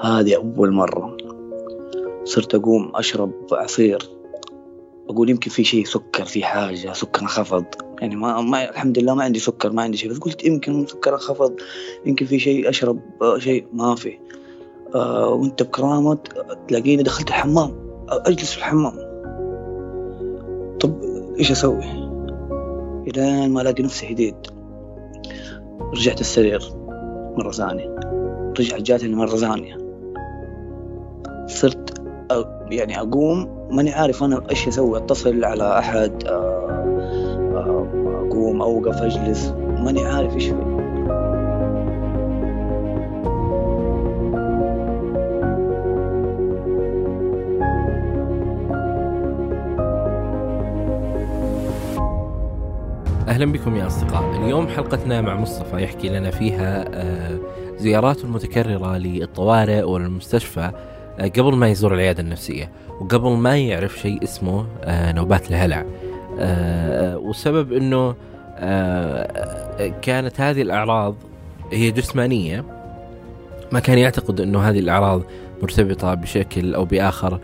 هذه أول مرة. صرت أقوم أشرب عصير. أقول يمكن في شيء سكر في حاجة سكر انخفض يعني ما, ما الحمد لله ما عندي سكر ما عندي شيء. بس قلت يمكن سكر انخفض يمكن في شيء أشرب شيء ما في. آه وأنت بكرامة تلاقيني دخلت الحمام. أجلس في الحمام. طب إيش أسوي؟ إلين ما ألاقي نفسي هديت. رجعت السرير مرة ثانية. رجعت جاتني مرة ثانية. صرت يعني أقوم ماني عارف أنا إيش أسوي. أتصل على أحد أقوم أوقف أجلس. ماني عارف إيش في أهلا بكم يا أصدقاء. اليوم حلقتنا مع مصطفى يحكي لنا فيها زياراته المتكررة للطوارئ والمستشفى قبل ما يزور العيادة النفسية وقبل ما يعرف شيء اسمه نوبات الهلع والسبب أنه كانت هذه الأعراض هي جسمانية ما كان يعتقد أنه هذه الأعراض مرتبطة بشكل أو بآخر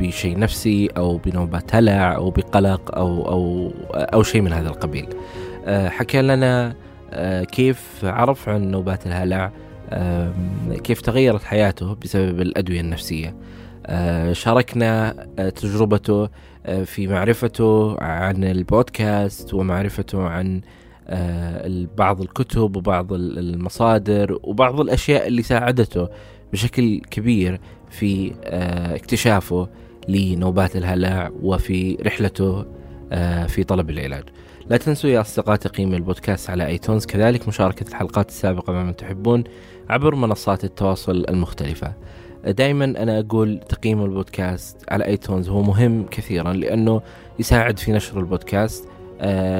بشيء نفسي أو بنوبات هلع أو بقلق أو أو أو شيء من هذا القبيل. حكى لنا كيف عرف عن نوبات الهلع كيف تغيرت حياته بسبب الأدوية النفسية. شاركنا تجربته في معرفته عن البودكاست ومعرفته عن بعض الكتب وبعض المصادر وبعض الأشياء اللي ساعدته بشكل كبير في اكتشافه لنوبات الهلع وفي رحلته في طلب العلاج لا تنسوا يا أصدقاء تقييم البودكاست على آيتونز. كذلك مشاركة الحلقات السابقة مع من تحبون عبر منصات التواصل المختلفة. دائما أنا أقول تقييم البودكاست على آيتونز هو مهم كثيرا لأنه يساعد في نشر البودكاست.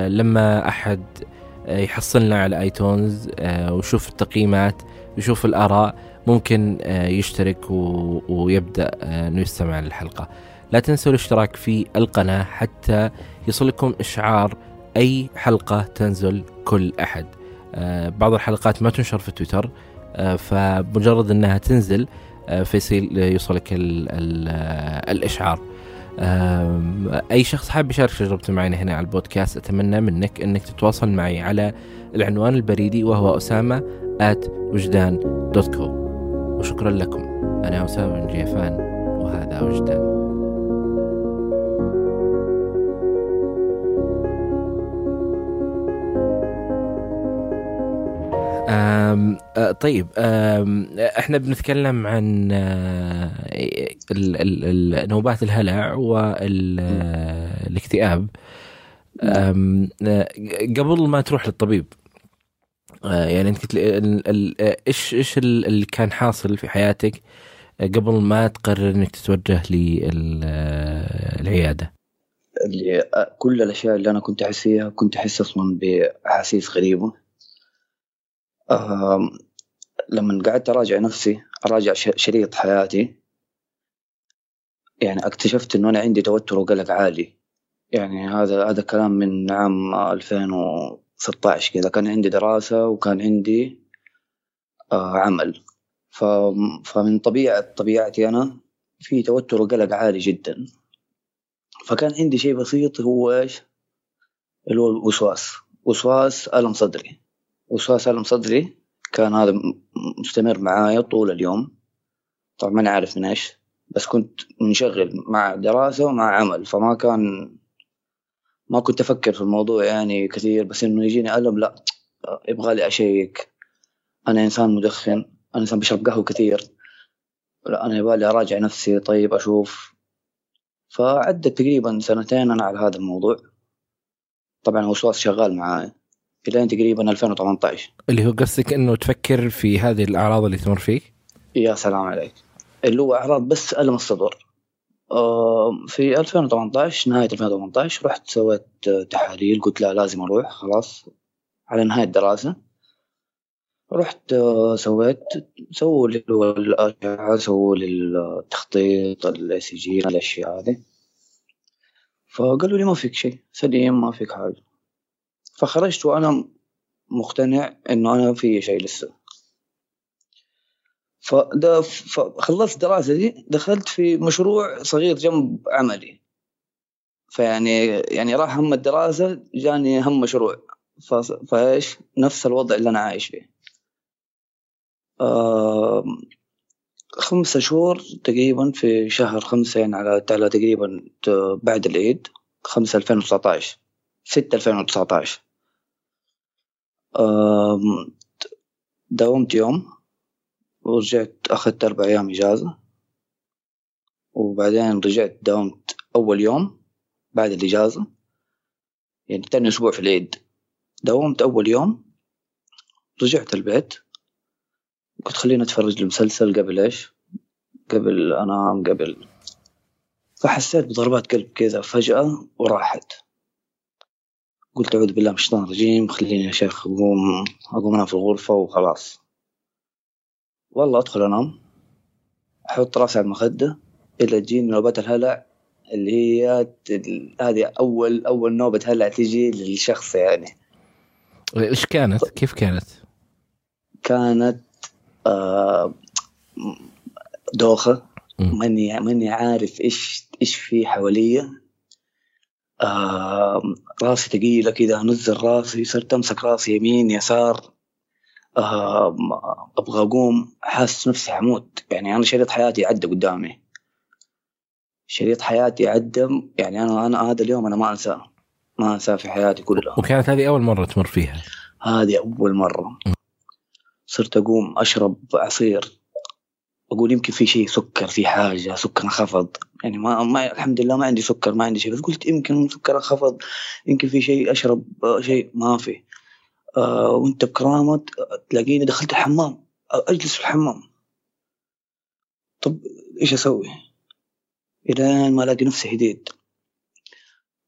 لما أحد يحصلنا على آيتونز ويشوف التقييمات ويشوف الآراء ممكن يشترك ويبدأ أنه يستمع للحلقة. لا تنسوا الاشتراك في القناة حتى يصلكم إشعار أي حلقة تنزل كل أحد. بعض الحلقات ما تنشر في تويتر فمجرد أنها تنزل فيصير يوصلك ال ال الإشعار. أي شخص حاب يشارك تجربته معنا هنا على البودكاست أتمنى منك أنك تتواصل معي على العنوان البريدي وهو أسامة at وجدان dot com وشكرا لكم. أنا أسامة بن جيفان وهذا وجدان. أم أه طيب أم إحنا بنتكلم عن ال نوبات الهلع والاكتئاب قبل ما تروح للطبيب يعني أنت قلت إيش إيش اللي كان حاصل في حياتك قبل ما تقرر إنك تتوجه للعياده؟ كل الأشياء اللي أنا كنت أحس فيها كنت أحس أصلا بإحاسيس غريبة. لما قعدت أراجع نفسي أراجع شريط حياتي يعني اكتشفت إنه أنا عندي توتر وقلق عالي. يعني هذا هذا كلام من عام 2016 كذا. كان عندي دراسة وكان عندي آه عمل. فمن طبيعة طبيعتي أنا في توتر وقلق عالي جدا. فكان عندي شيء بسيط هو إيش؟ اللي هو الوسواس. وسواس ألم صدري. وسواس ألم صدري كان هذا مستمر معايا طول اليوم. طبعا ما عارف من إيش بس كنت منشغل مع دراسة ومع عمل فما كان ما كنت أفكر في الموضوع يعني كثير بس إنه يجيني ألم لا يبغى لي أشيك. أنا إنسان مدخن أنا إنسان بشرب قهوة كثير. لا أنا يبغى لي أراجع نفسي طيب أشوف. فعدت تقريبا سنتين أنا على هذا الموضوع. طبعا وسواس شغال معاي إلى تقريبا 2018 اللي هو قصدك إنه تفكر في هذه الأعراض اللي تمر فيك؟ يا سلام عليك. اللي هو أعراض بس ألم الصدر في 2018 نهاية 2018 رحت سويت تحاليل قلت لا لازم أروح خلاص. على نهاية الدراسة رحت سويت سووا لي الأشعة سووا لي التخطيط ال ECG الأشياء هذه. فقالوا لي ما فيك شيء سليم ما فيك حاجة. فخرجت وأنا مقتنع إنه أنا في شيء لسه. فخلصت دراسة دي دخلت في مشروع صغير جنب عملي. فيعني يعني راح هم الدراسة جاني هم مشروع. فايش؟ نفس الوضع اللي أنا عايش فيه. آه خمسة شهور تقريبا في شهر خمسة يعني على على تقريبا بعد العيد خمسة ألفين وتسعتاش ستة ألفين وتسعتاش داومت يوم ورجعت أخذت أربع أيام إجازة وبعدين رجعت داومت أول يوم بعد الإجازة. يعني تاني أسبوع في العيد. داومت أول يوم رجعت البيت. قلت خليني أتفرج المسلسل قبل إيش؟ قبل أنام قبل. فحسيت بضربات قلب كذا فجأة وراحت. قلت أعوذ بالله من الشيطان الرجيم خليني يا شيخ أقوم أقوم أنام في الغرفة وخلاص. والله أدخل أنام أحط راسي على المخدة إلى تجيني نوبات الهلع اللي هي هذه أول أول نوبة هلع تجي للشخص يعني. إيش كانت؟ كيف كانت؟ كانت آه دوخة. ماني ماني عارف إيش إيش في حواليا. آه راسي ثقيلة كذا أنزل راسي صرت أمسك راسي يمين يسار. آه أبغى أقوم حاسس نفسي حموت. يعني أنا شريط حياتي عدى قدامي. شريط حياتي عدى يعني أنا أنا هذا اليوم أنا ما أنساه. ما أنساه في حياتي كلها. وكانت هذه أول مرة تمر فيها. هذه أول مرة. صرت أقوم أشرب عصير. أقول يمكن في شيء سكر في حاجة سكر انخفض يعني ما, ما الحمد لله ما عندي سكر ما عندي شيء بس قلت يمكن سكر انخفض يمكن في شيء أشرب شيء ما في. آه وأنت بكرامة تلاقيني دخلت الحمام أجلس في الحمام. طب إيش أسوي؟ إلى ما ألاقي نفسي هديت.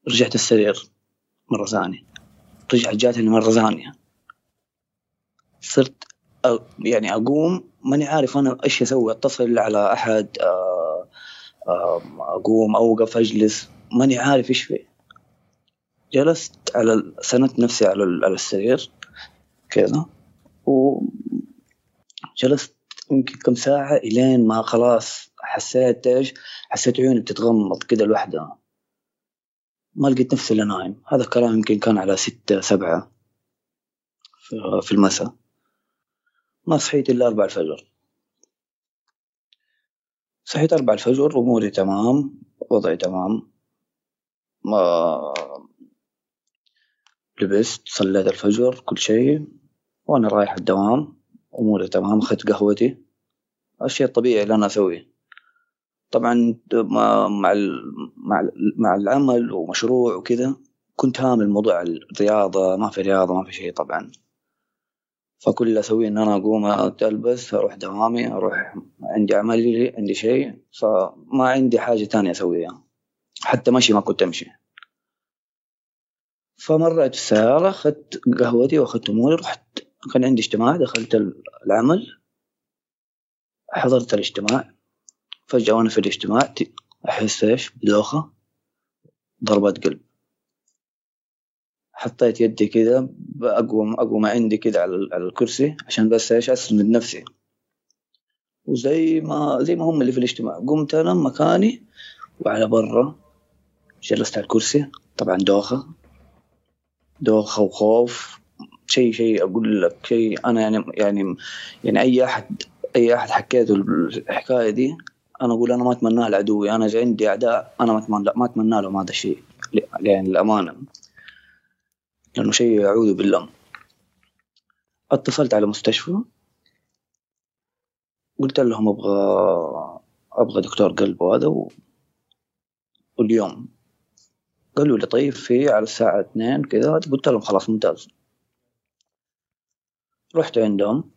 رجعت السرير مرة ثانية. رجعت جاتني مرة ثانية. صرت يعني أقوم ماني عارف أنا إيش أسوي أتصل على آه، أقوم أوقف أجلس ماني عارف إيش فيه جلست على سندت نفسي على على السرير كذا وجلست يمكن كم ساعة إلين ما خلاص حسيت إيش؟ حسيت عيوني بتتغمض كده لوحدها. ما لقيت نفسي إلا نايم. هذا الكلام يمكن كان على ستة سبعة في المساء. ما صحيت إلا أربع الفجر. صحيت أربع الفجر أموري تمام وضعي تمام. ما لبست صليت الفجر كل شيء وأنا رايح الدوام أموري تمام أخذت قهوتي. الشيء الطبيعي اللي أنا أسويه طبعا مع مع مع العمل ومشروع وكذا كنت هامل موضوع الرياضة ما في رياضة ما في شيء طبعا. فكل اللي أسويه إن أنا أقوم ألبس أروح دوامي أروح عندي عملي عندي شيء. فما عندي حاجة تانية أسويها. حتى مشي ما كنت أمشي. فمريت السيارة أخذت قهوتي وأخذت أموري رحت كان عندي اجتماع دخلت العمل. حضرت الاجتماع. فجأة وأنا في الاجتماع أحس إيش؟ بدوخة ضربات قلب. حطيت يدي كذا أقوم أقوم عندي كذا على الكرسي عشان بس إيش أسند نفسي. وزي ما زي ما هم اللي في الاجتماع. قمت أنا مكاني وعلى برا جلست على الكرسي. طبعا دوخة. دوخة وخوف. شيء شيء أقول لك. شيء أنا يعني يعني يعني أي أحد أي أحد حكيته الحكاية دي أنا أقول أنا ما أتمناها لعدوي. أنا عندي أعداء أنا ما أتمنى ما أتمنى لهم هذا الشيء. يعني الأمانة لأنه شيء أعوذ بالله. اتصلت على مستشفى قلت لهم أبغى أبغى دكتور قلب وهذا و... واليوم قالوا لي طيب في على الساعة اثنين كذا قلت لهم خلاص ممتاز. رحت عندهم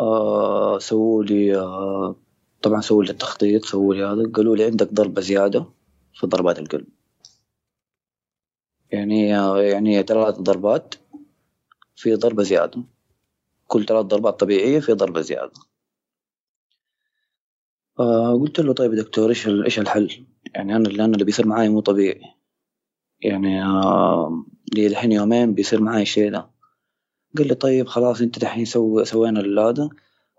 آه سووا لي آه طبعا سووا لي التخطيط سووا لي هذا قالوا لي عندك ضربة زيادة في ضربات القلب. يعني يعني ثلاث ضربات في ضربة زيادة. كل ثلاث ضربات طبيعية في ضربة زيادة. آه قلت له طيب يا دكتور إيش إيش الحل؟ يعني أنا اللي أنا اللي بيصير معي مو طبيعي. يعني آه لي الحين يومين بيصير معي الشيء ده قال لي طيب خلاص أنت دحين سو سوينا هذا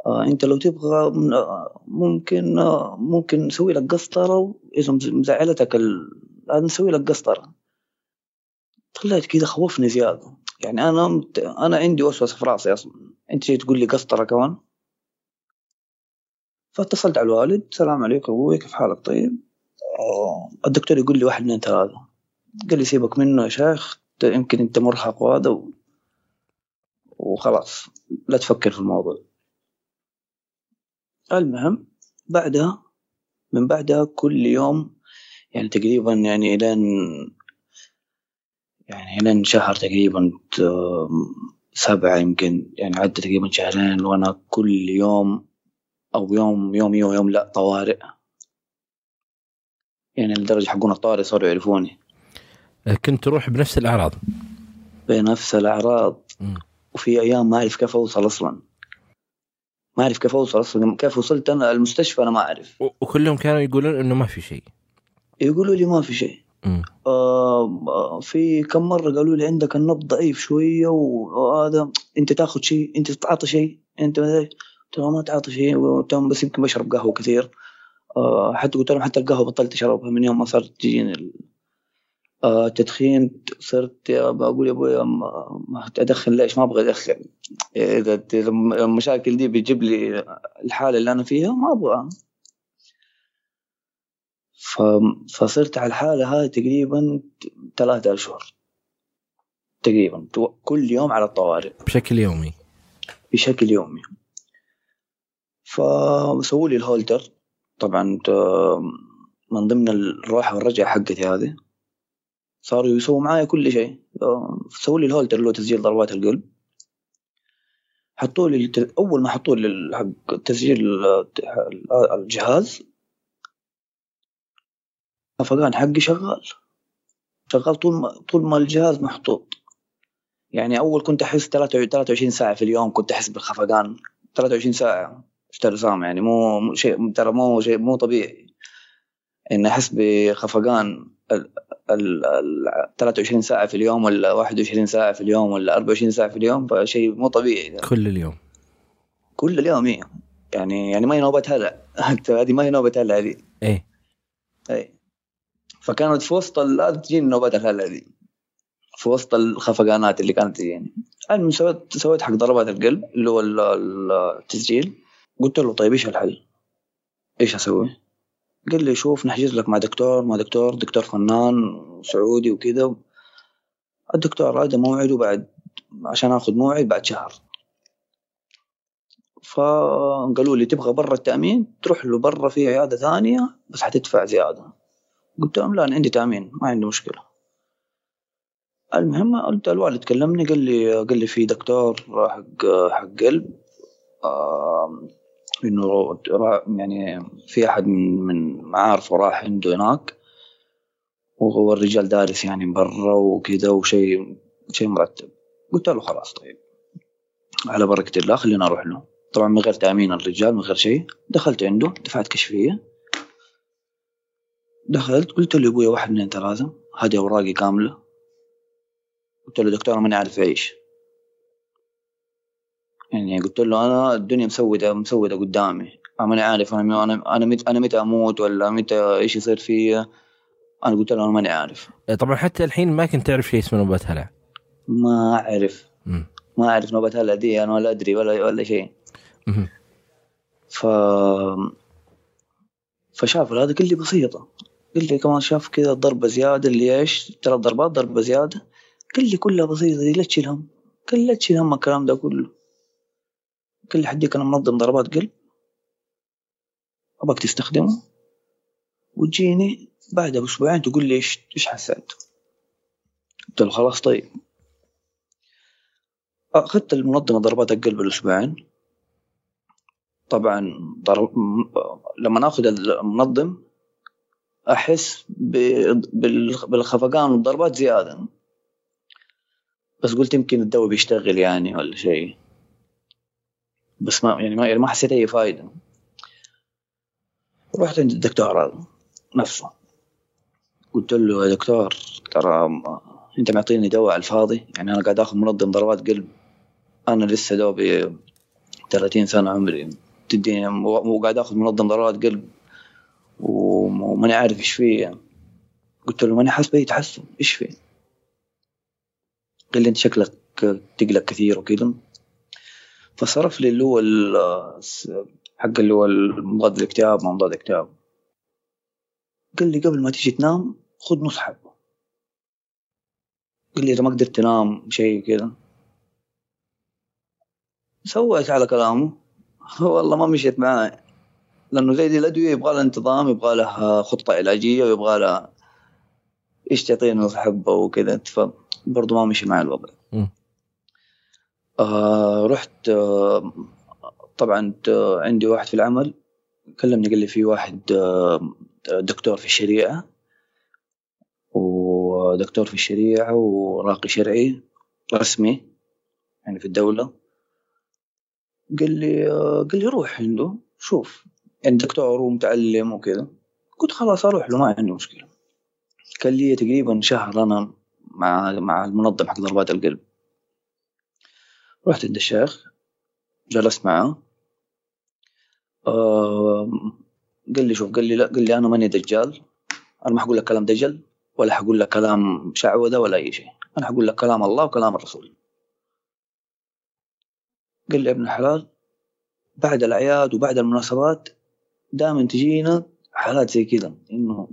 آه أنت لو تبغى آه، ممكن آه ممكن نسوي لك قسطرة إذا مز- مزعلتك ال... نسوي لك قسطرة. طلعت كذا خوفني زيادة. يعني أنا مت... أنا عندي وسوسة في رأسي أصلا. أنت جاي تقول لي قسطرة كمان؟ فاتصلت على الوالد. السلام عليكم أبوي كيف حالك؟ طيب. آه الدكتور يقول لي واحد اثنين ثلاثة. قال لي سيبك منه يا شيخ يمكن أنت مرهق وهذا و... وخلاص لا تفكر في الموضوع. المهم بعدها من بعدها كل يوم يعني تقريبا يعني إلين يعني الين شهر تقريبا سبعة يمكن يعني عدى تقريبا شهرين وأنا كل يوم أو يوم يوم يوم يوم لا طوارئ. يعني لدرجة حقون الطوارئ صاروا يعرفوني. كنت تروح بنفس الأعراض؟ بنفس الأعراض. وفي أيام ما أعرف كيف أوصل أصلا. ما أعرف كيف أوصل أصلا كيف وصلت أنا المستشفى أنا ما أعرف. وكلهم كانوا يقولون إنه ما في شيء. يقولوا لي ما في شيء. آه في كم مرة قالوا لي عندك النبض ضعيف شوية وهذا أنت تاخذ شيء أنت تتعاطى شيء أنت ما لهم ما تعاطى شيء بس يمكن بشرب قهوة كثير. آه حتى قلت لهم حتى القهوة بطلت أشربها من يوم ما صارت تجيني ال- آه صرت بقول يا أبوي أدخن ليش؟ ما أبغى أدخن. اذا المشاكل دي بتجيب لي الحالة اللي أنا فيها ما أبغى. فصرت على الحالة هذه تقريبا ثلاثة أشهر. تقريبا. كل يوم على الطوارئ. بشكل يومي. بشكل يومي. فسووا لي الهولتر. طبعا من ضمن الروحة والرجعة حقتي هذه. صاروا يسووا معايا كل شيء. آه، سووا لي الهولتر اللي هو تسجيل ضربات القلب. حطوا لي أول ما حطوا لي حق تسجيل الجهاز الخفقان حقي شغال. شغال طول ما طول ما الجهاز محطوط. يعني أول كنت أحس 23 ساعة في اليوم كنت أحس بالخفقان. 23 ساعة أشتري سام يعني مو شيء ترى مو شيء مو طبيعي. ان أحس بخفقان ال ال ال 23 ساعة في اليوم ولا 21 ساعة في اليوم ولا 24 ساعة في اليوم فشيء مو طبيعي. ده. كل اليوم. كل اليوم إيه. يعني يعني ما هي نوبه هلع هذه ما هي نوبه هلع هذه. إيه. اي فكانت في وسط هذه تجيني نوبات الهلع دي في وسط الخفقانات اللي كانت تجيني. المهم سويت سويت حق ضربات القلب اللي هو ال- ال- التسجيل. قلت له طيب إيش الحل؟ إيش أسوي؟ قال لي شوف نحجز لك مع دكتور مع دكتور دكتور فنان سعودي وكذا. الدكتور هذا موعده بعد عشان آخذ موعد بعد شهر. فقالوا لي تبغى برا التأمين؟ تروح له برا في عيادة ثانية بس حتدفع زيادة. قلت لهم لا أنا عندي تأمين ما عندي مشكلة. المهم قلت الوالد كلمني قال لي قال لي في دكتور حق حق قلب إنه يعني في أحد من من معارفه راح عنده هناك وهو الرجال دارس يعني برا وكذا وشيء شيء مرتب. قلت له خلاص طيب. على بركة الله خلينا أروح له. طبعا من غير تأمين الرجال من غير شيء دخلت عنده دفعت كشفية. دخلت قلت له ابويا واحد اثنين ثلاثة هذه أوراقي كاملة. قلت له دكتور ماني عارف اعيش يعني قلت له أنا الدنيا مسودة مسودة قدامي. ماني عارف أنا أنا أنا متى أنا متى أموت ولا متى إيش يصير فيا. أنا قلت له أنا ماني عارف. آه، طبعا حتى الحين ما كنت تعرف شيء اسمه نوبات هلع. ما أعرف. مم. ما أعرف نوبة هلا دي أنا ولا أدري ولا ولا شيء. ف فشاف هذا قال لي بسيطة. قال لي كمان شاف كذا ضربة زيادة اللي إيش ثلاث ضربات ضربة زيادة. قال لي كلها بسيطة دي لا تشيل هم. قال لا تشيل هم الكلام ده كله. قال لي حديك أنا منظم ضربات قلب أبغاك تستخدمه. وتجيني بعد بأسبوعين تقول لي إيش إيش حسيت. قلت له خلاص طيب. أخذت المنظمة ضربات القلب الاسبوعين طبعا ضرب... لما ناخذ المنظم أحس. بالخفقان والضربات زيادة. بس قلت يمكن الدواء بيشتغل يعني ولا شيء. بس ما يعني ما يعني ما حسيت أي فايدة. رحت عند الدكتور هذا نفسه. قلت له يا دكتور ترى أنت معطيني دواء على الفاضي؟ يعني أنا قاعد آخذ منظم ضربات قلب. أنا لسه دوبي 30 سنة عمري. تديني وقاعد آخذ منظم ضربات قلب. وماني عارف إيش فيه. قلت له ماني حاسس بأي تحسن إيش فيه؟ قال لي أنت شكلك تقلق كثير وكذا. فصرف لي اللي هو حق اللي هو مضاد الاكتئاب مضاد الاكتئاب. قال لي قبل ما تيجي تنام خذ نص حبة قال لي إذا ما قدرت تنام شيء كذا سويت على كلامه. والله ما مشيت معاه لأنه زي دي الأدوية يبغى لها انتظام يبغى لها خطة علاجية ويبغى لها إيش تعطيني نص حبة وكذا. فبرضه ما مشي معي الوضع. آه رحت آه طبعا آه عندي واحد في العمل. كلمني قال لي في واحد آه دكتور في الشريعة. ودكتور في الشريعة وراقي شرعي رسمي يعني في الدولة. قال لي قال لي روح عنده شوف. يعني دكتور ومتعلم وكذا. قلت خلاص أروح له ما عندي مشكلة. كان لي تقريبا شهر أنا مع مع المنظم حق ضربات القلب. رحت عند الشيخ جلست معه. قال لي شوف قال لي لا قال لي أنا ماني دجال. أنا ما حقول لك كلام دجل ولا حقول لك كلام شعوذة ولا أي شيء. أنا حقول لك كلام الله وكلام الرسول. قال لي ابن الحلال بعد الأعياد وبعد المناسبات دائما تجينا حالات زي كذا إنه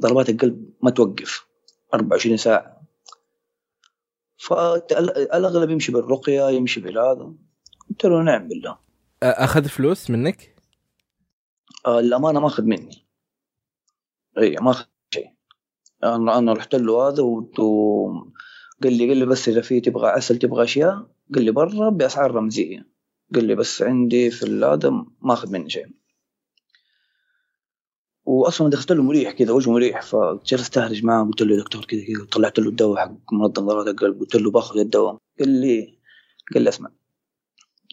ضربات القلب ما توقف 24 ساعة. فالأغلب يمشي بالرقية يمشي بالهذا. قلت له نعم بالله. أخذ فلوس منك؟ آه الامانه ما أخذ مني. اي ما أخذ شيء. أنا أنا رحت له هذا وقال لي قال لي بس إذا في تبغى عسل تبغى أشياء قال لي برا بأسعار رمزية. قال لي بس عندي في هذا ما أخذ مني شيء. واصلا دخلت له مريح كذا وجهه مريح فجلست اهرج معاه قلت له يا دكتور كذا كذا طلعت له الدواء حق منظم ضربات القلب قلت له باخذ الدواء. قال لي قال لي اسمع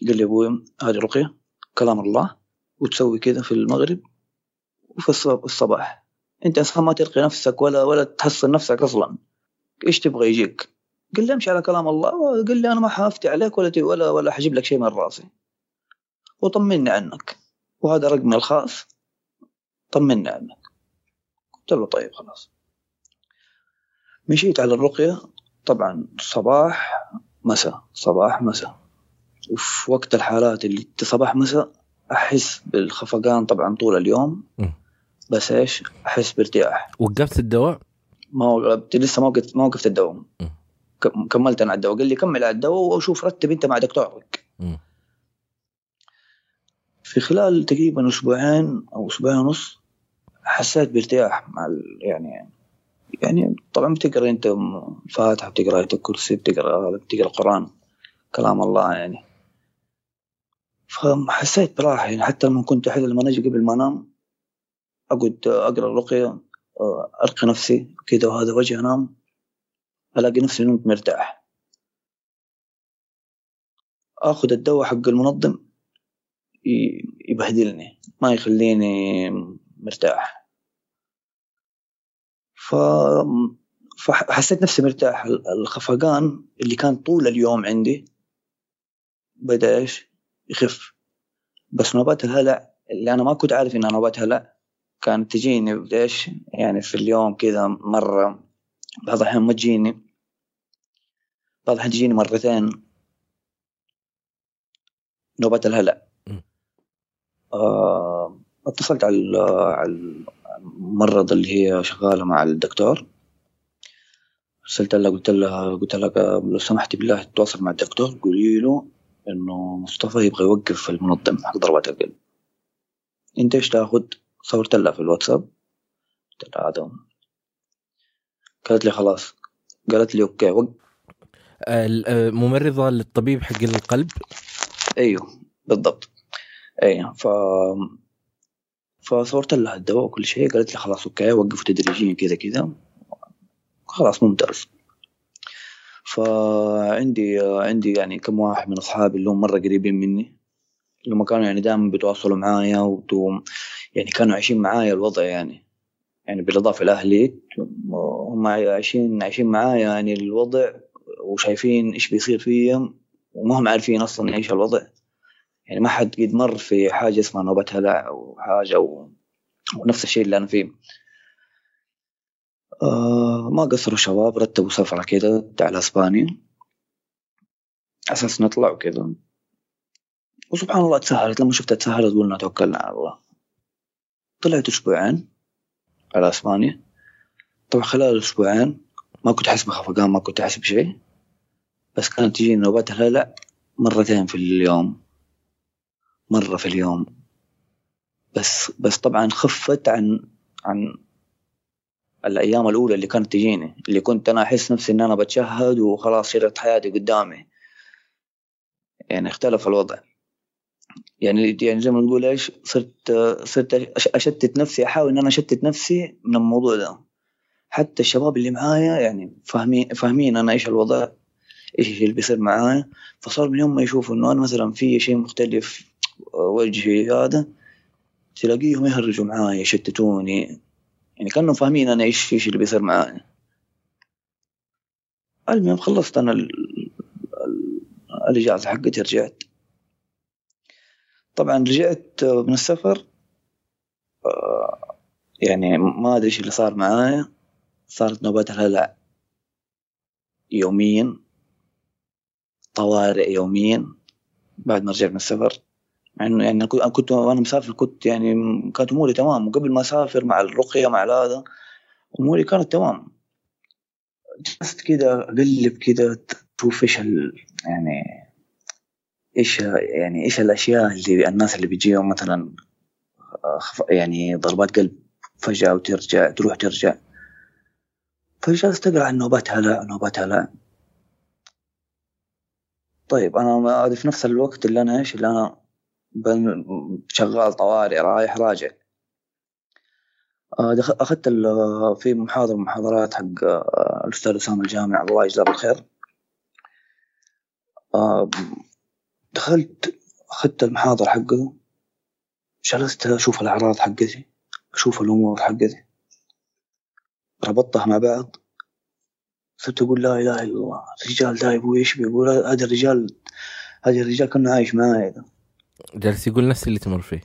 قال لي أبوي هذه رقية كلام الله وتسوي كذا في المغرب وفي الصباح. أنت أصلا ما تلقي نفسك ولا ولا تحصن نفسك أصلا. إيش تبغى يجيك؟ قال لي امشي على كلام الله قال لي أنا ما حافتي عليك ولا ولا ولا حجيب لك شيء من راسي. وطمني عنك. وهذا رقمي الخاص. طمني عنك قلت له طيب خلاص. مشيت على الرقية. طبعا صباح مساء صباح مساء. وفي وقت الحالات اللي صباح مساء أحس بالخفقان طبعا طول اليوم. بس إيش؟ أحس بارتياح. وقفت الدواء؟ ما وقفت لسه ما وقفت ما وقفت الدواء. كملت أنا الدواء. قال لي كمل على الدواء وشوف رتب أنت مع دكتورك في خلال تقريبا أسبوعين أو أسبوعين ونص حسيت بارتياح مع يعني يعني طبعا بتقرأ أنت الفاتحه بتقرأ إيه الكرسي بتقرأ بتقرأ القرآن كلام الله يعني. فحسيت براحة يعني حتى لما كنت أحيانا لما أجي قبل ما أنام أقعد أقرأ الرقيه ارقي نفسي كذا وهذا وجه أنام ألاقي نفسي نمت مرتاح. آخذ الدواء حق المنظم يبهدلني ما يخليني مرتاح. ف فحسيت نفسي مرتاح. الخفقان اللي كان طول اليوم عندي بدأ إيش؟ يخف. بس نوبات الهلع اللي أنا ما كنت عارف إنها نوبات هلع كانت تجيني إيش؟ يعني في اليوم كذا مرة. بعض الأحيان ما تجيني. بعض الأحيان تجيني مرتين. نوبات الهلع. آه أتصلت على على الممرضة اللي هي شغالة مع الدكتور. أرسلت لها قلت لها قلت لها لو سمحتي بالله تتواصل مع الدكتور. قولي له إنه مصطفى يبغى يوقف المنظم. حق ضربات القلب أنت إيش تأخذ؟ صورت لها في الواتساب. قلت لها هذا قالت لي خلاص. قالت لي أوكي وق... ممرضة للطبيب حق القلب؟ أيوه بالضبط. أيوه ف فصورت لها الدواء وكل شيء قالت لي خلاص أوكي وقفوا تدريجيا كذا كذا. خلاص ممتاز. فعندي عندي يعني كم واحد من أصحابي اللي هم مرة قريبين مني اللي هم كانوا يعني دائما بيتواصلوا معايا وتو يعني كانوا عايشين معايا الوضع يعني يعني بالإضافة لأهلي. هم عايشين عايشين معايا يعني الوضع وشايفين إيش بيصير فيهم وما هم عارفين أصلا إيش الوضع. يعني ما حد قد مر في حاجة اسمها نوبة هلع أو حاجة و... ونفس الشيء اللي أنا فيه. آه ما قصروا شباب رتبوا سفرة كده على اسبانيا أساس نطلع وكذا وسبحان الله تسهلت لما شفتها تسهلت قلنا توكلنا على الله. طلعت أسبوعين على أسبانيا. طبعا خلال الأسبوعين ما كنت أحس بخفقان ما كنت أحس بشيء. بس كانت تجيني نوبات الهلع مرتين في اليوم. مرة في اليوم. بس بس طبعا خفت عن عن الأيام الأولى اللي كانت تجيني اللي كنت أنا أحس نفسي إن أنا بتشهد وخلاص شريط حياتي قدامي. يعني اختلف الوضع. يعني يعني زي ما نقول إيش صرت صرت أشتت نفسي أحاول إن أنا أشتت نفسي من الموضوع ده. حتى الشباب اللي معايا يعني فاهمين فاهمين أنا إيش الوضع إيش اللي بيصير معايا. فصار من يوم ما يشوفوا إنه أنا مثلا في شيء مختلف وجهي هذا تلاقيهم يهرجوا معاي يشتتوني. يعني كانوا فاهمين أنا إيش إيش اللي بيصير معايا المهم خلصت أنا الإجازة حقتي رجعت. طبعا رجعت من السفر. يعني ما أدري إيش اللي صار معايا صارت نوبات الهلع يوميا. طوارئ يوميا. بعد ما رجعت من السفر. يعني أنا كنت وأنا مسافر كنت يعني كانت أموري تمام. وقبل ما أسافر مع الرقية مع هذا أموري كانت تمام. جلست كده أقلب كده أشوف إيش يعني إيش يعني إيش الأشياء اللي الناس اللي بيجيهم مثلا يعني ضربات قلب فجأة وترجع تروح ترجع. فجلست اقرا عن نوبات هلع نوبات هلع طيب هذه في نفس الوقت اللي أنا إيش اللي أنا شغال طوارئ رايح راجع. آه، أخذت في محاضرة محاضرات حق آه، الأستاذ أسامة الجامع الله يجزاه بالخير. آه، دخلت أخذت المحاضرة حقه. جلست أشوف الأعراض حقتي أشوف الأمور حقتي. ربطتها مع بعض. صرت أقول لا إله إلا الله. الرجال ده يبغى إيش بيقول هذا الرجال هذا الرجال كان عايش معايا جالس يقول نفس اللي تمر فيه.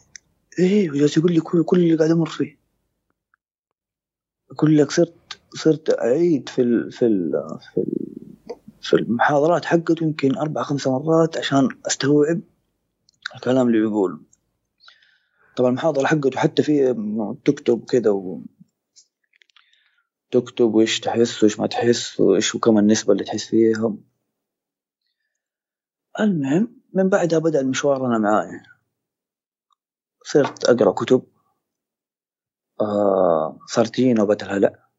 إيه جالس يقول لي كل, كل اللي قاعد أمر فيه. أقول لك صرت صرت أعيد في ال في ال في, ال في المحاضرات حقته يمكن أربع خمس مرات عشان أستوعب الكلام اللي بيقول طبعا المحاضرة حقته حتى في تكتب كذا و تكتب وإيش تحس وإيش ما تحس وإيش وكم النسبة اللي تحس فيها. المهم من بعدها بدأ المشوار أنا معايا صرت أقرأ كتب. آه صارت تجيني نوبة الهلع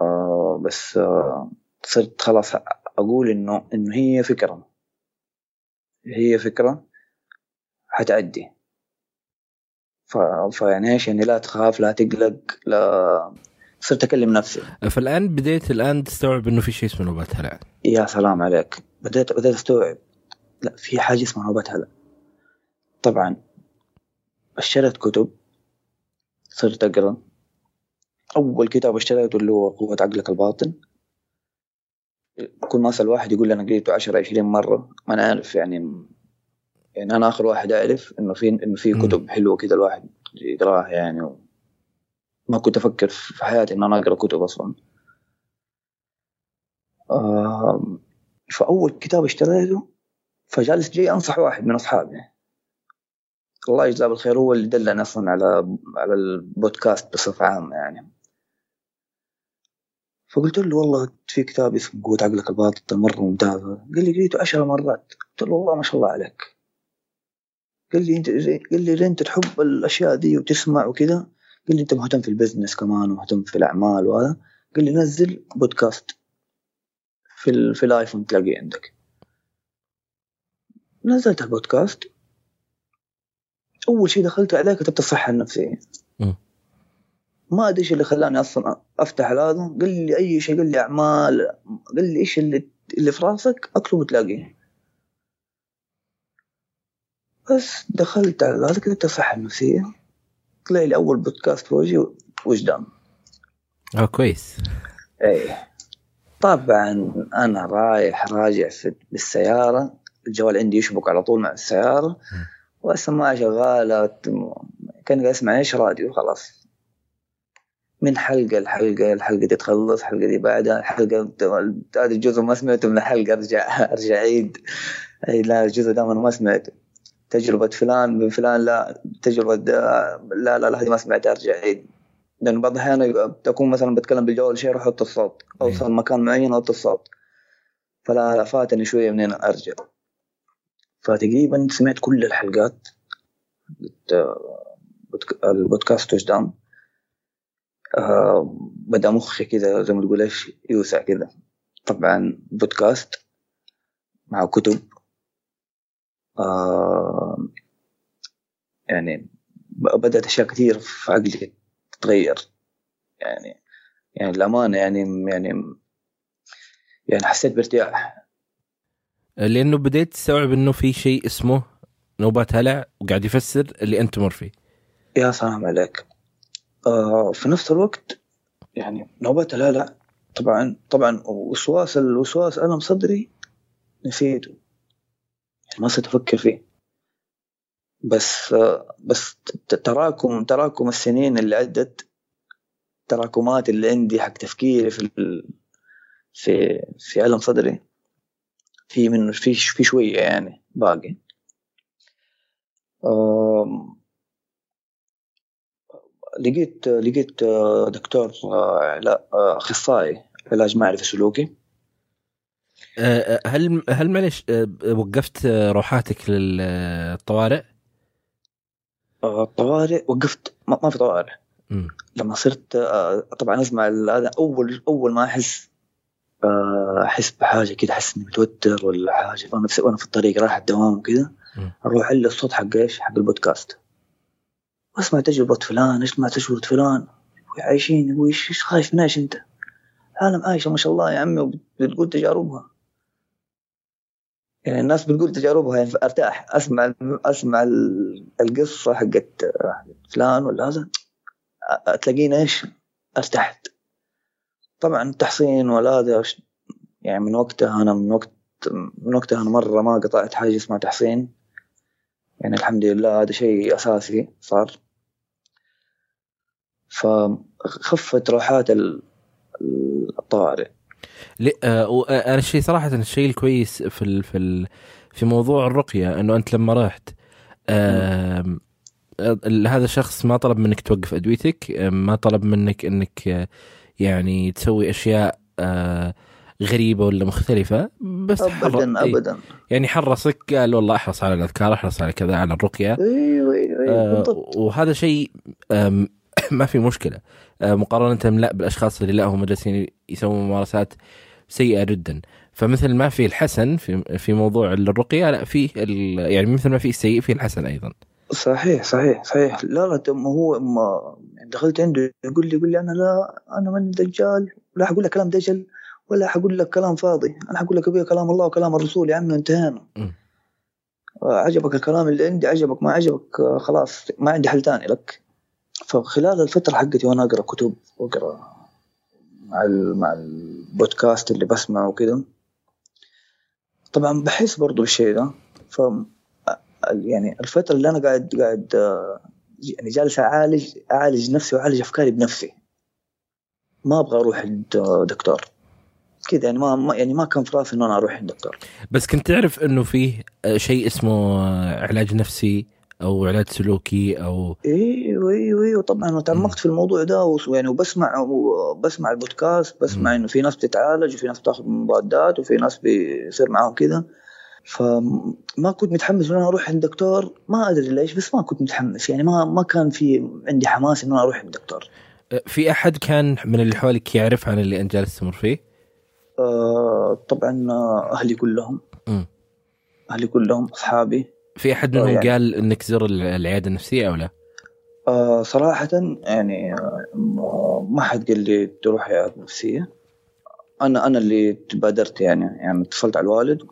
آه بس آه صرت خلاص أقول إنه إنه هي فكرة. هي فكرة حتعدي فيعني إيش؟ يعني لا تخاف لا تقلق لا صرت أكلم نفسي. فالآن بديت الآن تستوعب إنه في شيء اسمه نوبات هلع يا سلام عليك. بديت بديت أستوعب. لا في حاجة اسمها نوبات هلع طبعا اشتريت كتب صرت أقرأ. أول كتاب اشتريته اللي هو قوة عقلك الباطن. كل ما أسأل واحد يقول لي أنا قريته 10 20 مرة ما أنا عارف يعني يعني أنا آخر واحد أعرف إنه في إنه في كتب حلوة كذا الواحد يقراها يعني. و... ما كنت أفكر في حياتي ان أنا أقرأ كتب أصلا. آه فأول كتاب اشتريته فجالس جاي أنصح واحد من أصحابي. الله يجزاه بالخير هو اللي دلني أصلا على على البودكاست بصفة عامة يعني. فقلت له والله في كتاب اسمه قوة عقلك الباطن مرة ممتاز قال لي قريته عشر مرات. قلت له والله ما شاء الله عليك. قال لي أنت قال لي انت تحب الأشياء دي وتسمع وكذا؟ قال لي أنت مهتم في ال business كمان ومهتم في الأعمال وهذا. قال لي نزل بودكاست في في الآيفون تلاقيه عندك. نزلت البودكاست. أول شيء دخلت عليه كتبت الصحة النفسية. ما أدري إيش اللي خلاني أصلا أفتح هذا قال لي أي شيء قال لي أعمال. قال لي إيش اللي اللي في راسك؟ اكله وتلاقيه. بس دخلت على هذا كتبت الصحة النفسية. طلع لي أول بودكاست في وجهي وجدان آه كويس. إيه. طبعا أنا رايح راجع في بالسيارة الجوال عندي يشبك على طول مع السيارة. والسماعه شغاله كان قاعد اسمع إيش؟ راديو خلاص. من حلقة لحلقة الحلقة دي تخلص الحلقة دي بعدها الحلقة هذا الجزء ما سمعته من الحلقة أرجع أرجع عيد لا الجزء ده أنا ما سمعته. تجربة فلان من فلان لا. تجربة لا لا لا هذه ما سمعتها أرجع عيد لأن بعض الأحيان تكون مثلا بتكلم بالجوال شيء أروح أحط الصوت. أوصل مكان معين أحط الصوت. فلا لا فاتني شوية منين أرجع. فتقريبا سمعت كل الحلقات البودكاست وجدان آه بدا مخي كذا زي ما تقول إيش يوسع كذا. طبعا بودكاست مع كتب. آه يعني بدأت أشياء كثير في عقلي تتغير. يعني يعني الأمانة يعني يعني يعني حسيت بارتياح. لأنه بديت تستوعب إنه في شيء اسمه نوبات هلع وقاعد يفسر اللي أنت تمر فيه. يا سلام عليك. آه في نفس الوقت يعني نوبات الهلع طبعا طبعا وسواس الوسواس ألم صدري نسيته. يعني ما صرت أفكر فيه. بس بس تراكم تراكم السنين اللي عدت تراكمات اللي عندي حق تفكيري في في في ألم صدري في منه في في شوية يعني باقي لقيت لقيت دكتور لا أخصائي علاج معرفي سلوكي هل هل معلش وقفت روحاتك للطوارئ؟ الطوارئ وقفت ما في طوارئ م. لما صرت طبعا أسمع هذا أول أول ما أحس أحس بحاجة كذا أحس إني متوتر ولا حاجة وأنا في وأنا في الطريق رايح الدوام وكذا أروح اعلي الصوت حق إيش؟ حق البودكاست واسمع تجربه فلان اسمع تجربه فلان عايشين يا أبوي إيش خايف من إيش أنت؟ عالم عايشة ما شاء الله يا عمي بتقول تجاربها يعني الناس بتقول تجاربها يعني أرتاح أسمع أسمع القصة حقت فلان ولا هذا تلاقيني إيش؟ أرتحت طبعا التحصين ولا هذا يعني من وقتها أنا من وقت من وقتها أنا مرة ما قطعت حاجة اسمها تحصين. يعني الحمد لله هذا شيء أساسي صار. فخفت روحات الطوارئ آه أنا الشيء صراحة الشيء الكويس في ال في ال في موضوع الرقية إنه أنت لما رحت آه هذا الشخص ما طلب منك توقف أدويتك ما طلب منك إنك يعني تسوي أشياء آه غريبة ولا مختلفة بس ابدا حر... ابدا. يعني حرصك قال والله أحرص على الأذكار أحرص على كذا على الرقية. أيوه أيوه, أيوة آه وهذا شيء ما في مشكلة. آه مقارنة لا بالأشخاص اللي لا هم جالسين يسوون ممارسات سيئة جدا. فمثل ما في الحسن في في موضوع الرقية لا في يعني مثل ما في السيء في الحسن أيضا. صحيح صحيح صحيح. لا لا هو ما دخلت عنده يقول لي يقول لي أنا لا أنا ماني دجال لا حقول لك كلام دجل ولا حقول لك كلام فاضي؟ أنا حقول لك كلام الله وكلام الرسول يا عمي انتهينا. عجبك الكلام اللي عندي عجبك ما عجبك خلاص ما عندي حل ثاني لك. فخلال الفترة حقتي وأنا أقرأ كتب وأقرأ مع مع البودكاست اللي بسمعه وكذا طبعا بحس برضو بالشيء ده. ف يعني الفترة اللي أنا قاعد قاعد يعني جالس أعالج أعالج نفسي وأعالج أفكاري بنفسي. ما أبغى أروح عند دكتور كذا يعني ما يعني ما كان في رأسي انه أنا أروح عند دكتور بس كنت تعرف إنه فيه شيء اسمه علاج نفسي أو علاج سلوكي أو أيوه أيوه أيوه طبعا تعمقت في الموضوع ده يعني وبسمع وبسمع البودكاست بسمع إنه في ناس بتتعالج وفي ناس بتاخذ مضادات وفي ناس بيصير معاهم كذا. فما كنت متحمس انه أنا أروح عند دكتور ما أدري ليش بس ما كنت متحمس يعني ما ما كان في عندي حماس انه أنا أروح عند دكتور في أحد كان من اللي حولك يعرف عن اللي أنت جالس تمر فيه؟ آه طبعا أهلي كلهم م. أهلي كلهم أصحابي في أحد منهم يعني قال إنك تزور العيادة النفسية أو لا؟ آه صراحة يعني آه ما حد قال لي تروح عيادة نفسية أنا أنا اللي تبادرت يعني يعني اتصلت على الوالد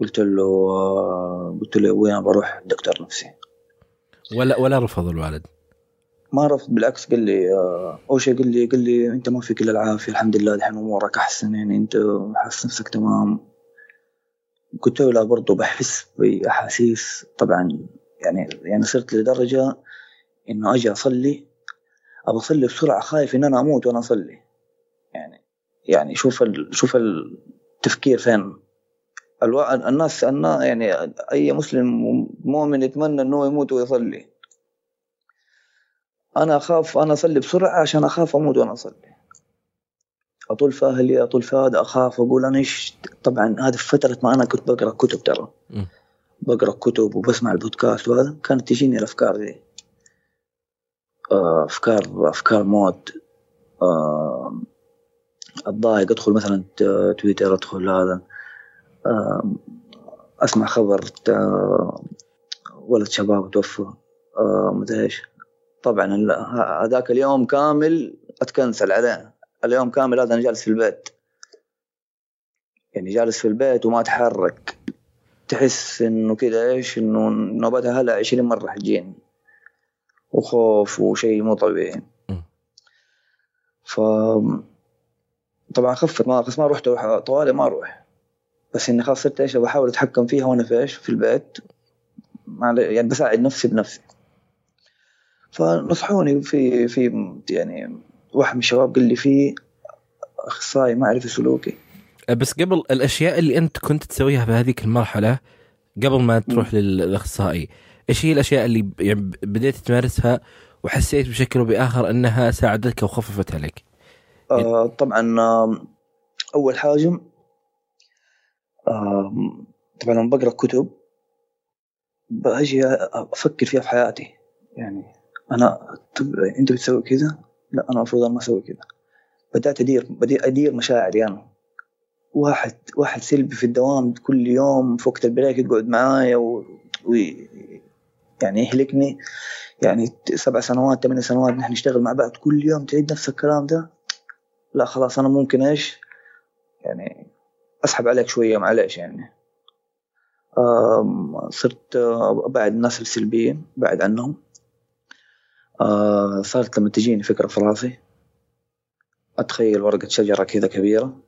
قلت له قلت له وين بروح دكتور نفسي. ولا ولا رفض الوالد؟ ما رفض بالعكس قال لي آه أول شيء قال لي قال لي أنت ما فيك إلا العافية الحمد لله الحين أمورك أحسن يعني أنت حاسس نفسك تمام. قلت له لا برضه بحس بأحاسيس. طبعا يعني يعني صرت لدرجة إنه أجي أصلي أبى أصلي بسرعة خايف إن أنا أموت وأنا أصلي. يعني يعني شوف ال... شوف التفكير فين؟ ألو... الناس الناس يعني أي مسلم مؤمن يتمنى إنه يموت ويصلي. أنا أخاف أنا أصلي بسرعة عشان أخاف أموت وأنا أصلي. أطول في أهلي أطول في هذا أخاف أقول أنا إيش طبعا هذه في فترة ما أنا كنت بقرأ كتب ترى. بقرأ كتب وبسمع البودكاست وهذا كانت تجيني الأفكار دي. آه، أفكار أفكار موت. آه، أتضايق أدخل مثلا تويتر أدخل هذا. أسمع خبر ولد شباب توفى. مدري إيش؟ طبعا هذاك اليوم كامل أتكنسل عليه. اليوم كامل هذا أنا جالس في البيت. يعني جالس في البيت وما أتحرك. تحس إنه كذا إيش؟ إنه نوبتها هلا 20 مرة حتجيني وخوف وشيء مو طبيعي. ف طبعا خفت ما ما رحت طوالي ما أروح. بس إني خلاص صرت إيش بحاول أتحكم فيها وأنا في إيش في البيت. يعني بساعد نفسي بنفسي. فنصحوني في في يعني واحد من الشباب قال لي في أخصائي معرفي سلوكي. بس قبل الأشياء اللي أنت كنت تسويها في هذيك المرحلة قبل ما تروح للأخصائي إيش هي الأشياء اللي يعني بديت تمارسها وحسيت بشكل أو بآخر أنها ساعدتك أو خففت عليك؟ آه طبعا أول حاجة طبعا لما بقرأ كتب بأجي أفكر فيها في حياتي. يعني أنا أنت بتسوي كذا؟ لا أنا المفروض ما أسوي كذا. بدأت أدير بدي أدير مشاعري أنا. واحد واحد سلبي في الدوام كل يوم في وقت البريك يقعد معايا و... و... يعني يهلكني. يعني سبع سنوات ثمان سنوات نحن نشتغل مع بعض كل يوم تعيد نفس الكلام ده؟ لا خلاص أنا ممكن إيش؟ يعني أسحب عليك شوية معلش يعني. صرت ابعد الناس السلبيين بعد عنهم. آه صارت لما تجيني فكرة في راسي أتخيل ورقة شجرة كذا كبيرة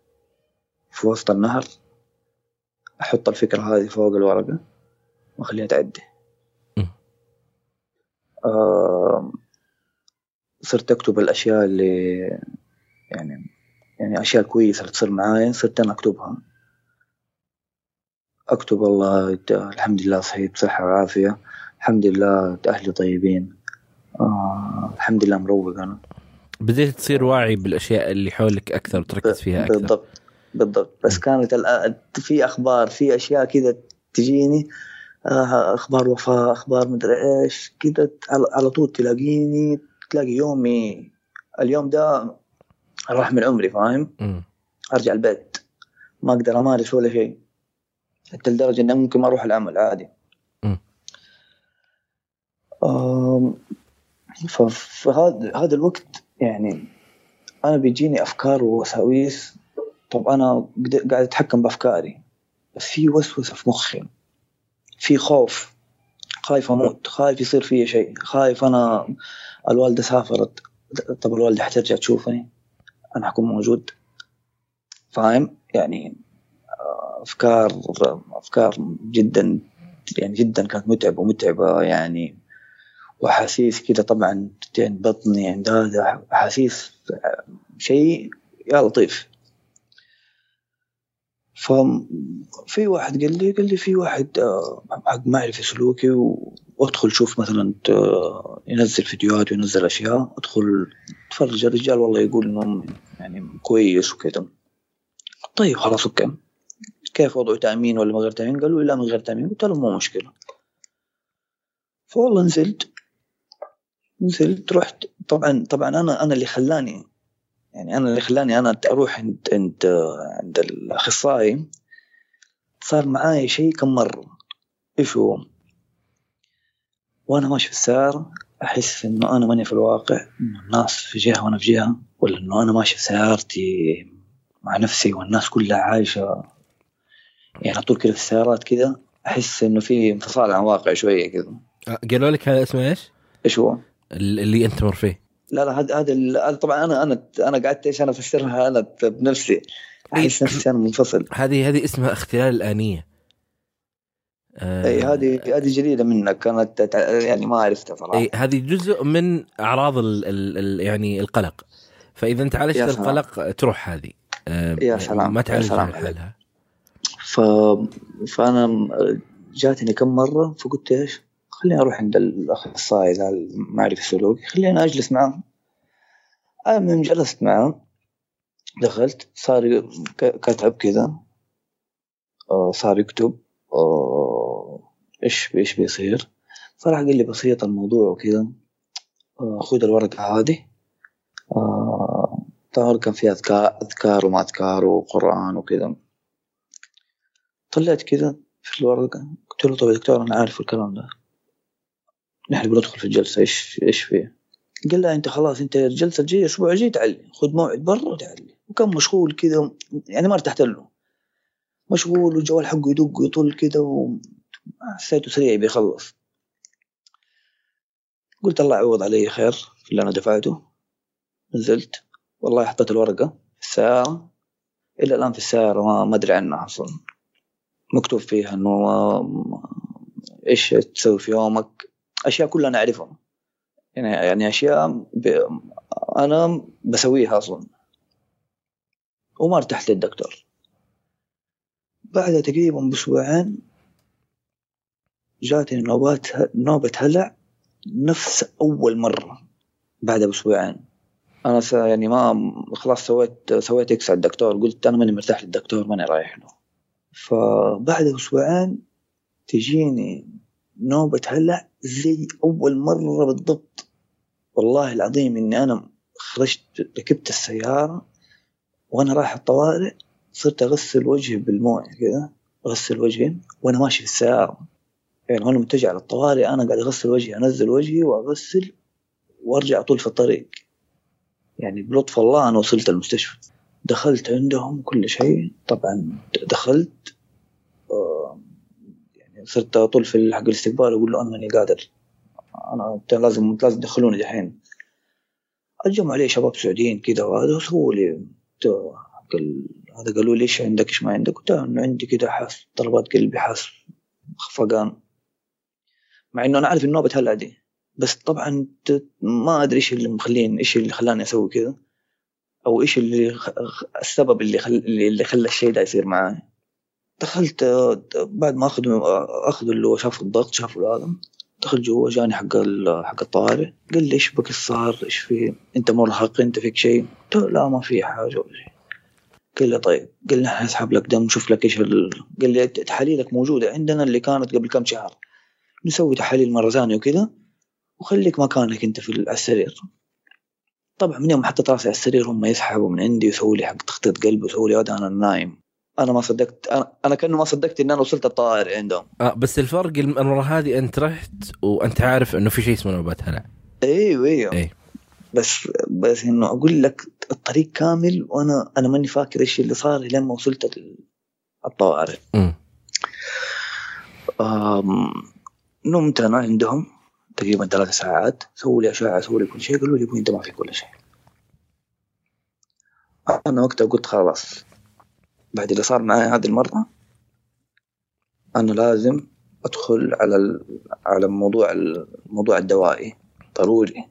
في وسط النهر أحط الفكرة هذه فوق الورقة وأخليها تعدي. آه صرت أكتب الأشياء اللي يعني يعني أشياء كويسة اللي تصير معايا صرت أنا أكتبها. أكتب والله الحمد لله صحيح بصحة وعافية. الحمد لله أهلي طيبين. آه الحمد لله مروق أنا. بديت تصير واعي بالأشياء اللي حولك أكثر وتركز فيها أكثر. بالضبط بالضبط. بس كانت في أخبار في أشياء كذا تجيني. آه أخبار وفاة أخبار مدري إيش كذا على طول تلاقيني تلاقي يومي اليوم ده راح من عمري فاهم؟ أرجع البيت. ما أقدر أمارس ولا شيء. حتى لدرجة إني ممكن ما أروح العمل عادي. فهذا هذا الوقت يعني أنا بيجيني أفكار ووساويس. طب أنا قاعد أتحكم بأفكاري. بس في وسوسة في مخي. في خوف. خايف أموت. خايف يصير في شيء. خايف أنا الوالدة سافرت. طب الوالدة حترجع تشوفني؟ أنا حكون موجود. فاهم؟ يعني أفكار أفكار جدا يعني جدا كانت متعبة ومتعبة يعني وأحاسيس كذا طبعا عند بطني عند هذا احاسيس شيء يا لطيف. ففي واحد قال لي قال لي في واحد آه، حق معرفة سلوكي وادخل شوف مثلا ينزل فيديوهات وينزل أشياء ادخل تفرج. الرجال والله يقول انه يعني كويس وكذا. طيب خلاص أوكي. كيف وضعه تأمين ولا من غير تأمين؟ قالوا لا من غير تأمين. قلت لهم مو مشكلة. فوالله نزلت. نزلت رحت. طبعا طبعا أنا أنا اللي خلاني يعني أنا اللي خلاني أنا أروح عند عند عند الأخصائي. صار معاي شيء كم مرة. إيش هو؟ وأنا ماشي في السياره أحس إنه أنا ماني في الواقع إنه الناس في جهة وأنا في جهة ولا إنه أنا ماشي في سيارتي مع نفسي والناس كلها عايشة يعني طول كذا في السيارات كذا أحس إنه في انفصال عن واقع شوية كذا قالوا لك هذا اسمه إيش؟ إيش هو؟ اللي أنت تمر فيه. لا لا هذا هذا طبعا أنا أنا أنا قعدت إيش أنا أفسرها أنا بنفسي. أحس نفسي أنا منفصل. هذه هذه اسمها اختلال الانيه آه، اي هذه هذه جديدة منك. كانت يعني ما عرفتها صراحة. اي هذه جزء من أعراض ال ال ال يعني القلق. فإذا أنت عالجت. القلق تروح هذه. آه، يا سلام، ما تعالج سلام لحالها ف... فأنا جاتني كم مرة فقلت إيش؟ خليني أروح عند الأخصائي ذا المعرفي السلوكي. خليني أجلس معه من جلست معه دخلت صار كتب كذا آه، صار يكتب آه، إيش إيش بيصير؟ صراحة قال لي بسيط الموضوع وكذا. خذ الورقة هذه طبعا كان فيها أذكار أذكار وما أذكار وقرآن وكذا. طلعت كذا في الورقة قلت له طيب يا دكتور أنا عارف الكلام ده. نحن بندخل في الجلسة إيش إيش فيه؟ قال لا أنت خلاص أنت الجلسة الجاية الأسبوع الجاي تعلي. خذ موعد برا وتعلي. وكان مشغول كذا يعني ما ارتحت له. مشغول والجوال حقه يدق ويطل كذا وحسيته سريع بيخلص قلت الله يعوض علي خير في اللي أنا دفعته. نزلت. والله حطيت الورقة في السيارة إلى الآن في السيارة ما أدري عنها أصلا. مكتوب فيها إنه إيش تسوي في يومك. أشياء كلها أنا أعرفها. يعني يعني أشياء ب... أنا بسويها أصلا. وما ارتحت للدكتور. بعدها تقريبا بأسبوعين جاتني نوبات نوبة هلع نفس أول مرة بعدها بأسبوعين. أنا س... يعني ما خلاص سويت سويت X على الدكتور قلت أنا ماني مرتاح للدكتور ماني رايح له. فبعد أسبوعين تجيني نوبة هلع زي أول مرة بالضبط. والله العظيم إني أنا خرجت ركبت السيارة وأنا رايح الطوارئ صرت أغسل وجهي بالموية كذا أغسل وجهي وأنا ماشي في السيارة. يعني وأنا متجه على الطوارئ أنا قاعد أغسل وجهي أنزل وجهي وأغسل وأرجع طول في الطريق. يعني بلطف الله أنا وصلت المستشفى. دخلت عندهم كل شيء. طبعا دخلت آه، يعني صرت أطول في حق الاستقبال أقول له أنا ماني قادر. أنا لازم لازم تدخلوني دحين. الجمعوا علي شباب سعوديين كذا وهذا سووا لي هذا قالوا لي إيش عندك إيش ما عندك؟ قلت إنه عندي كذا حاس ضربات قلبي حاس خفقان. مع إنه أنا عارف النوبة هلا دي بس طبعا ما أدري إيش اللي مخلين إيش اللي خلاني أسوي كذا أو إيش اللي خ... السبب اللي خل... اللي خلى الشيء ده يصير معي دخلت بعد ما اخذ أخذ اللي هو شاف الضغط شافوا هذا دخل جوا جاني حق حق الطوارئ قال لي إيش بك صار؟ إيش في؟ أنت مرهق أنت فيك شيء؟ قلت له لا ما في حاجة ولا شيء. قال لي طيب. قال لي حنسحب لك دم نشوف لك إيش ال... قال لي تحاليلك موجودة عندنا اللي كانت قبل كم شهر. نسوي تحاليل مرة ثانية وكذا وخليك مكانك أنت في على السرير. طبعا من يوم حطيت راسي على السرير هم يسحبوا من عندي ويسووا لي حق تخطيط قلب ويسووا لي هذا أنا نايم. أنا ما صدقت أنا, أنا كأنه ما صدقت ان أنا وصلت الطوارئ عندهم. آه بس الفرق المرة هذه أنت رحت وأنت عارف إنه في شيء اسمه نوبات هلع أيوه أيوه إيه. بس بس إنه أقول لك الطريق كامل وأنا أنا ماني فاكر إيش اللي صار لما وصلت ال- الطوارئ نمت أنا عندهم تقريبا ثلاث ساعات. سووا لي أشعة سووا لي كل شيء قالوا لي أبوي انت ما فيك ولا شيء. أنا وقتها قلت خلاص. بعد اللي صار معي هذه المرة أنا لازم أدخل على. على موضوع الموضوع الدوائي. ضروري.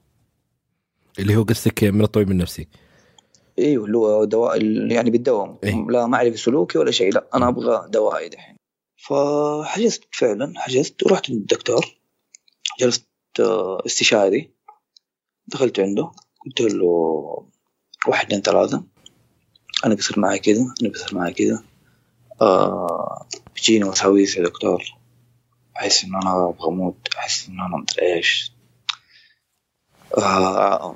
اللي هو قصدك من الطبيب النفسي. أيوه اللي هو دواء يعني بالدوام. إيه. لا ما أعرف سلوكي ولا شيء. لا أنا أبغى دوائي دحين. فحجزت فعلا حجزت ورحت للدكتور جلست آه، استشاري دخلت عنده قلت له واحد اثنين ثلاثة أنا بيصير معي كذا أنا بيصير معي كذا آه بيجيني وساويس يا دكتور أحس إن أنا أبغى أموت أحس إن أنا مدري إيش. آه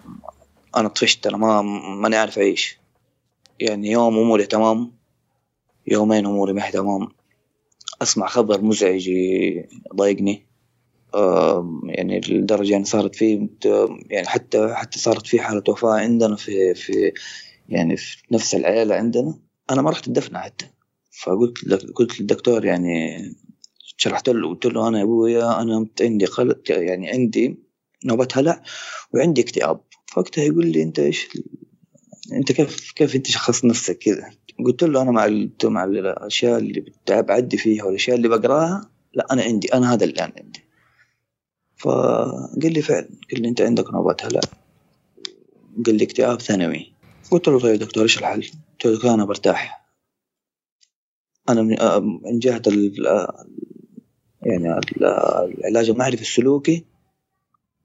أنا طفشت أنا ما ماني عارف أعيش يعني يوم أموري تمام يومين أموري ما تمام. أسمع خبر مزعج يضايقني يعني لدرجة يعني صارت في يعني حتى حتى صارت في حالة وفاة عندنا في في يعني في نفس العيلة عندنا. أنا ما رحت الدفنة حتى. فقلت قلت للدكتور يعني شرحت له قلت له أنا يا أبويا أنا عندي قلق يعني عندي نوبة هلع وعندي اكتئاب. فوقتها يقول لي أنت إيش أنت كيف كيف أنت شخصت نفسك كذا؟ قلت له أنا مع مع الأشياء اللي بعدي فيها والأشياء اللي بقراها لا أنا عندي أنا هذا اللي أنا عندي. فقال لي فعلا قال لي أنت عندك نوبات هلع قال لي اكتئاب ثانوي. قلت له طيب دكتور إيش الحل؟ قلت له دكتور أنا برتاح. أنا من من جهة يعني ال- العلاج المعرفي السلوكي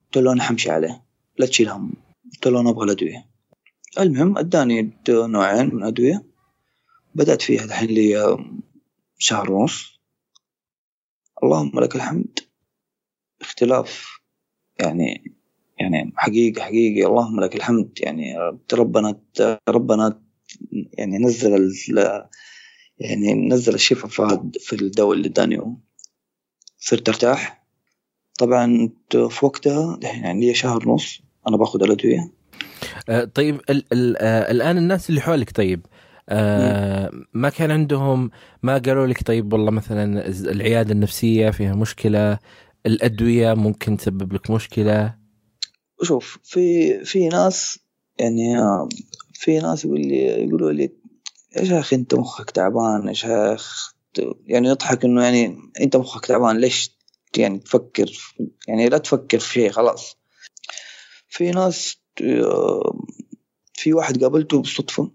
قلت له أنا حمشي عليه. لا تشيل هم قلت له أنا أبغى الأدوية. المهم أداني نوعين من أدوية. بدأت فيها الحين لي شهر ونص. اللهم لك الحمد. اختلاف يعني يعني حقيقة حقيقي اللهم لك الحمد. يعني ربنا ربنا يعني نزل يعني نزل الشفاء في الدواء اللي اداني. صرت أرتاح. طبعا في وقتها الحين يعني لي شهر ونص أنا باخذ الأدوية. طيب ال ال آه، الآن الناس اللي حولك طيب آه ما كان عندهم ما قالوا لك طيب والله مثلا العيادة النفسية فيها مشكلة الأدوية ممكن تسبب لك مشكلة؟ شوف في في ناس يعني آه، في ناس يقول لي يقولوا لي يا شيخ أنت مخك تعبان؟ يا شيخ يعني يضحك إنه يعني أنت مخك تعبان ليش يعني تفكر؟ يعني لا تفكر في شيء خلاص. في ناس آه، في واحد قابلته بالصدفة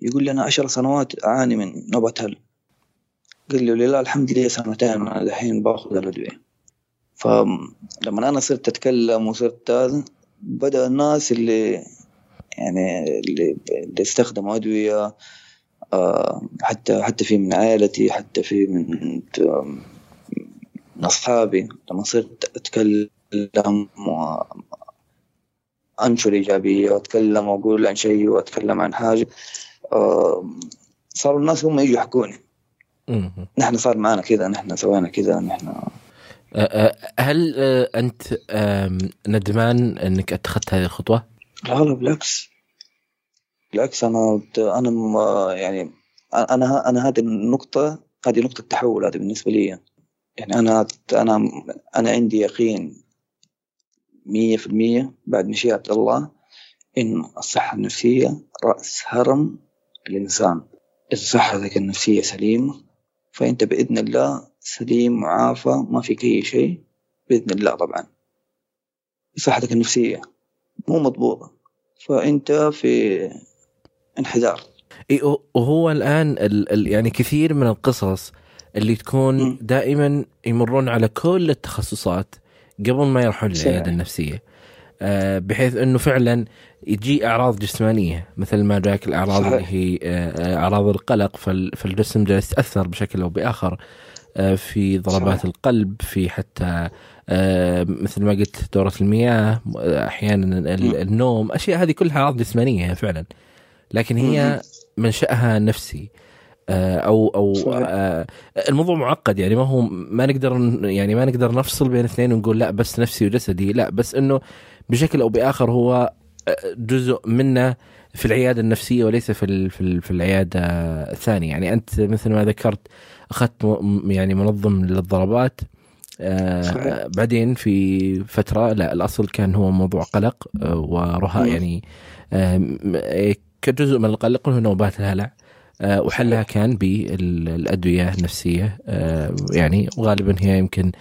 يقول لي أنا عشر سنوات أعاني من نوبة هل. قال لي لله الحمد لله سنتين أنا الحين باخذ الأدوية فلما أنا صرت أتكلم وصرت هذا بدأ الناس اللي يعني اللي, اللي استخدموا أدوية آه، حتى حتى في من عائلتي حتى في من من أصحابي لما صرت أتكلم وأنشر إيجابية وأتكلم وأقول عن شيء وأتكلم عن حاجة. آه، صاروا الناس هم يجوا يحكوني. نحن صار معنا كذا نحن سوينا كذا نحن. آه، آه، هل آه، أنت ندمان إنك أتخذت هذه الخطوة؟ لا لا بالعكس. بالعكس أنا أنا م- يعني أنا أنا هذه النقطة هذه نقطة تحول هذه بالنسبة لي. يعني أنا أنا أنا عندي يقين مية في المية بعد مشيئة الله إن الصحة النفسية رأس هرم الإنسان. إذا صحتك النفسية سليمة فأنت بإذن الله سليم معافى ما فيك أي شيء بإذن الله طبعا. صحتك النفسية مو مضبوطة فأنت في انحدار. وهو الآن ال ال يعني كثير من القصص اللي تكون. دائما يمرون على كل التخصصات قبل ما يروحون. للعيادة النفسية آه، بحيث إنه فعلا يجي أعراض جسمانية مثل ما جاك الأعراض صحيح. اللي هي آه، آه، أعراض القلق فال- فالجسم جالس يتأثر بشكل أو بآخر في ضربات صحيح. القلب في حتى مثل ما قلت دورة المياه أحيانا. النوم أشياء هذه كلها أعراض جسمانية فعلا لكن هي منشأها نفسي أو أو صحيح. آه، الموضوع معقد يعني ما هو ما نقدر يعني ما نقدر نفصل بين اثنين ونقول لا بس نفسي وجسدي لا بس إنه بشكل أو بآخر هو آه، جزء منه في العيادة النفسية وليس في في ال- في العيادة الثانية يعني أنت مثل ما ذكرت أخذت يعني منظم للضربات آه صحيح. بعدين في فترة لا الأصل كان هو موضوع قلق آه ورهاء. يعني آه آه، كجزء من القلق هو نوبات الهلع آه وحلها كان بالأدوية النفسية. آه يعني وغالبا هي يمكن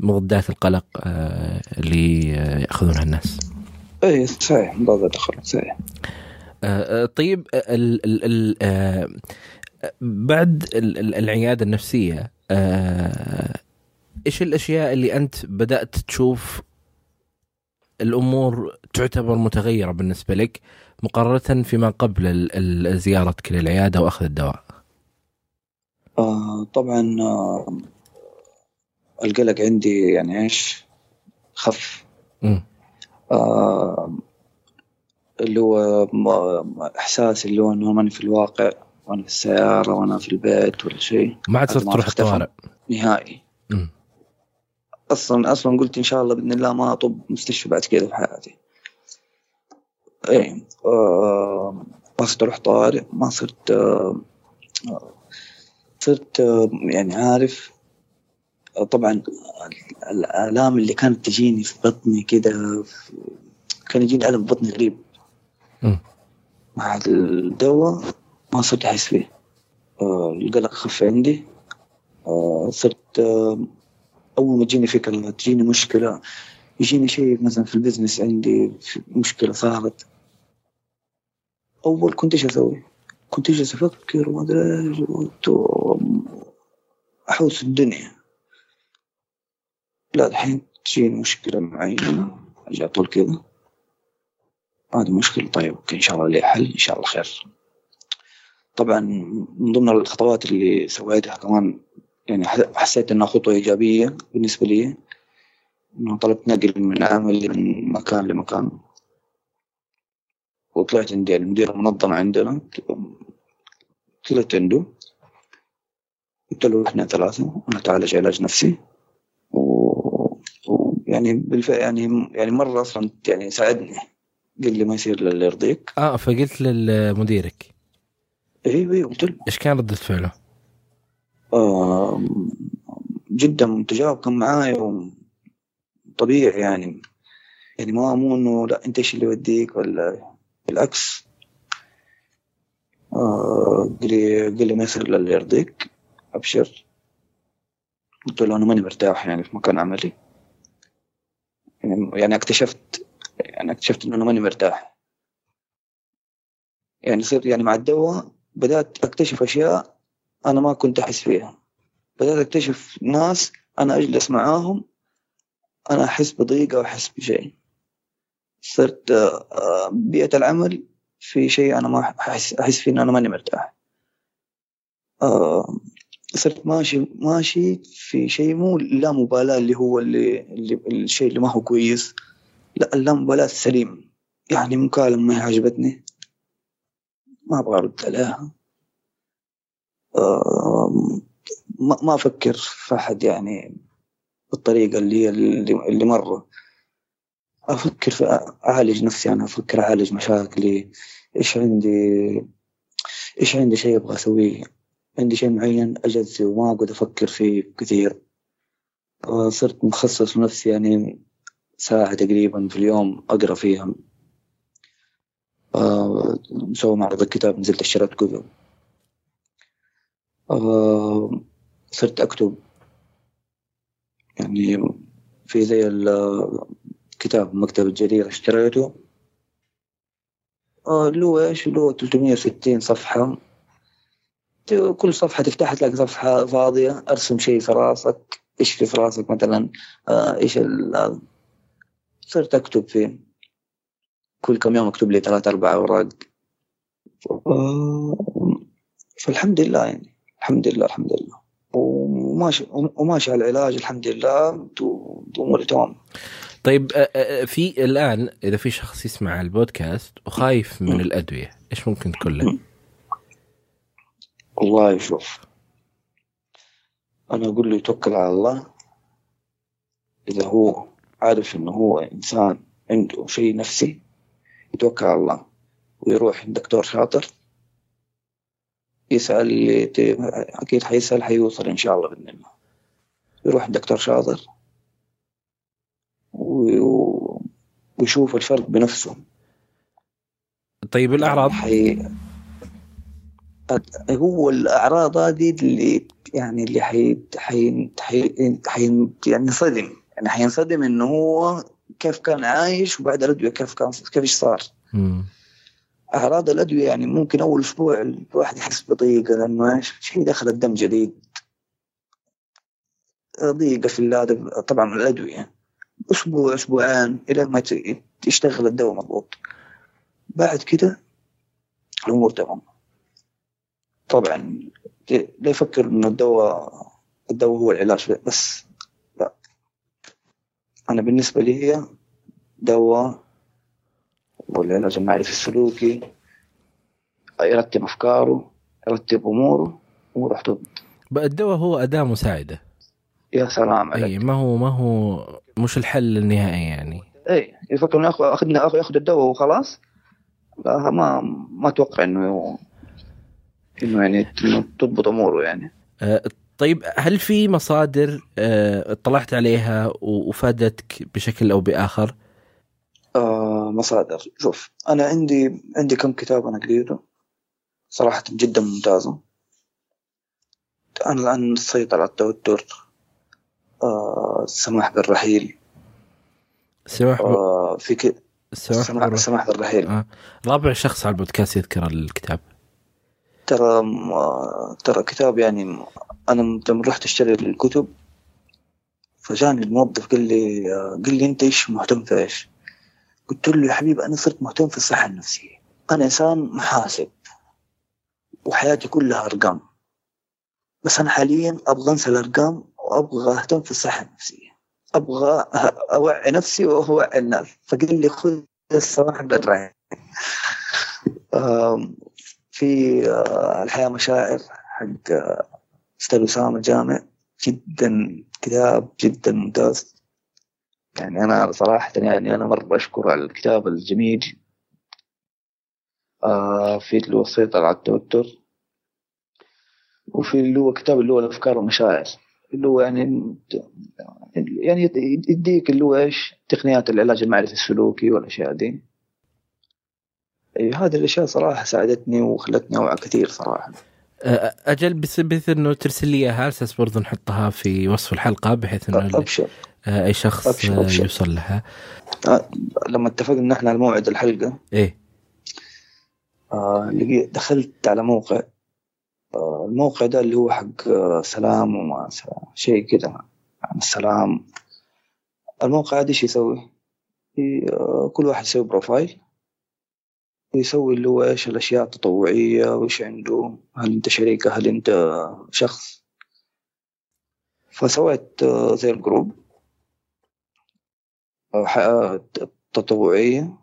مضادات القلق آه اللي آه يأخذونها الناس. اي صحيح مضاد الخلق صحيح. آه، آه، طيب آه، ال ال ال آه، بعد ال- ال- العيادة النفسية آه، إيش الأشياء اللي أنت بدأت تشوف الأمور تعتبر متغيرة بالنسبة لك؟ مقارنة فيما قبل زيارتك للعياده وأخذ الدواء آه طبعا آه القلق عندي يعني إيش خف. آه اللي هو م- إحساس اللي هو إنه ماني في الواقع وأنا في السيارة وأنا في البيت ولا شيء ما عاد صرت تروح. الطوارئ نهائي مم. أصلا أصلا قلت إن شاء الله بإذن الله ما أطب مستشفى بعد كذا في حياتي إيه آه ما صرت أروح طوارئ ما صرت آه صرت آه يعني عارف طبعا ال- الآلام اللي كانت تجيني في بطني كده في- كان يجيني ألم في بطني غريب. مع الدواء ما صرت أحس فيه. القلق خف عندي. صرت أول ما تجيني فكرة تجيني مشكلة يجيني شيء مثلا في ال business عندي في مشكلة صارت. أول كنت إيش أسوي؟ كنت أجلس أفكر وما وت- أحوس الدنيا. لا الحين تجيني مشكلة معينة أجي أطول كذا. هذه مشكلة. طيب okay إن شاء الله لي حل إن شاء الله خير. طبعا من ضمن الخطوات اللي سويتها كمان يعني حسيت إنها خطوة إيجابية بالنسبة لي إنه طلبت نقل من عمل من مكان لمكان. وطلعت عندي المدير المنظمة عندنا طلعت عنده. قلت له إحنا ثلاثة أنا تعالج علاج نفسي. و- ويعني بالفعل يعني يعني مرة أصلا يعني ساعدني. قال لي ما يصير اللي يرضيك. آه فقلت لمديرك أيوه أيوه قلت له. إيش كان ردة فعله؟ آه، جدا متجاوب كان معاي طبيعي يعني. يعني ما مو إنه لا أنت إيش اللي يوديك ولا؟ بالعكس. آه، قال لي لي ما يصير الا اللي يرضيك. أبشر. قلت له أنا ماني مرتاح يعني في مكان عملي. يعني يعني اكتشفت يعني اكتشفت إنه أنا ماني مرتاح. يعني صرت يعني مع الدواء بدأت أكتشف أشياء أنا ما كنت أحس فيها. بدأت أكتشف ناس أنا أجلس معاهم أنا أحس بضيقة وأحس بشيء. صرت آه، بيئة العمل في شيء أنا ما أحس أحس فيه إن أنا ماني مرتاح. آه، صرت ماشي ماشي في شيء مو لا مبالاة اللي هو اللي, اللي الشيء اللي ما هو كويس لا اللامبالاة السليم يعني مكالمة ما عجبتني. ما أبغى أرد عليها. ما ما أفكر في أحد يعني. بالطريقة اللي اللي, مرة. أفكر في أعالج نفسي أنا أفكر أعالج مشاكلي. إيش عندي؟ إيش عندي شيء أبغى أسويه؟ عندي شيء معين اجزي وما أقعد أفكر فيه كثير. صرت مخصص لنفسي يعني ساعة تقريبا في اليوم أقرأ فيها. آه، مسوي معرض الكتاب نزلت اشتريت كتب آه، صرت أكتب. يعني في زي الكتاب مكتب الجريرة اشتريته. آه، اللي هو إيش؟ هو 360 صفحة. كل صفحة تفتحها تلاقي صفحة فاضية. أرسم شيء في راسك إيش في راسك مثلا. آه، إيش صرت أكتب فيه. كل كم يوم أكتب لي ثلاث أربع أوراق. آه، فالحمد لله يعني. الحمد لله الحمد لله. وماشي وماشي على العلاج الحمد لله. واموري تمام. طيب في الآن إذا في شخص يسمع البودكاست وخايف من. الأدوية إيش ممكن تقول له؟ والله شوف أنا أقول له يتوكل على الله. إذا هو عارف إنه هو إنسان عنده شيء نفسي يتوكل على الله. ويروح عند دكتور شاطر. يسأل اللي ت- أكيد حيسأل حيوصل إن شاء الله بإذن الله. يروح عند دكتور شاطر. و- ويشوف الفرق بنفسه. طيب الأعراض؟ حي... أد- هو الأعراض هذه اللي يعني اللي حي... حي... حي... حي... يعني ينصدم. يعني حينصدم إنه هو كيف كان عايش وبعد الأدوية كيف كان كيف إيش صار. مم. أعراض الأدوية يعني ممكن أول أسبوع الواحد يحس بضيقة لأنه إيش؟ شيء دخل الدم جديد. ضيقة في هذا طبعا من الأدوية. أسبوع أسبوعين إلى ما يشتغل الدواء مضبوط. بعد كده الأمور تمام. طبعا لا يفكر إنه الدواء الدواء هو العلاج بس لا. أنا بالنسبة لي هي دواء والعلاج المعرفي السلوكي يرتب أفكاره يرتب أموره أموره تضبط الدواء هو أداة مساعدة. يا سلام عليك. اي ما هو ما هو مش الحل النهائي يعني. اي يفكر إنه ياخذ اخذنا ياخذ الدواء وخلاص. لا ما ما أتوقع انه إنه يعني تضبط أموره يعني. آه، طيب هل في مصادر آه، اطلعت عليها وفادتك بشكل أو بآخر؟ آه مصادر شوف أنا عندي عندي كم كتاب أنا قريته صراحة جدا ممتازة أنا الآن مسيطر على التوتر آه السماح بالرحيل سماح. آه في ك... السماح السماح, بالر- السماح بالرحيل آه. رابع شخص على البودكاست يذكر الكتاب ترى م- ترى كتاب يعني أنا لما رحت أشتري الكتب فجاني الموظف قال لي آه، قال لي أنت إيش مهتم في إيش؟ قلت له يا حبيبي أنا صرت مهتم في الصحة النفسية. أنا إنسان محاسب وحياتي كلها أرقام. بس أنا حاليا أبغى أنسى الأرقام وأبغى أهتم في الصحة النفسية. أبغى أ- أوعي نفسي وأوعي الناس. فقال لي خذ الصباح آم، في آه، الحياة مشاعر حق آه، أستاذ أسامة جامع. جدا كتاب جدا ممتاز. يعني أنا صراحة يعني أنا مرة أشكر على الكتاب الجميل آه في اللي هو السيطرة على التوتر وفي اللي هو كتاب اللي هو الأفكار والمشاعر اللي هو يعني يعني يديك اللي هو إيش؟ تقنيات العلاج المعرفي السلوكي والأشياء دي. اي هذه الأشياء صراحة ساعدتني وخلتني أوعى كثير صراحة. أجل بس بس إنه ترسل لي إياها على أساس برضه نحطها في وصف الحلقة بحيث إنه آه، أي شخص أبشر، آه، أبشر. يوصل لها. لما اتفقنا إحنا على موعد الحلقة إيه. آه دخلت على موقع آه الموقع ده اللي هو حق آه سلام وما سلام شيء كده عن السلام. الموقع هذا إيش يسوي؟ آه كل واحد يسوي بروفايل. ويسوي اللي هو إيش؟ الأشياء التطوعية وإيش عنده هل أنت شركه هل أنت شخص؟ فسويت آه، زي ال group. آه، تطوعية.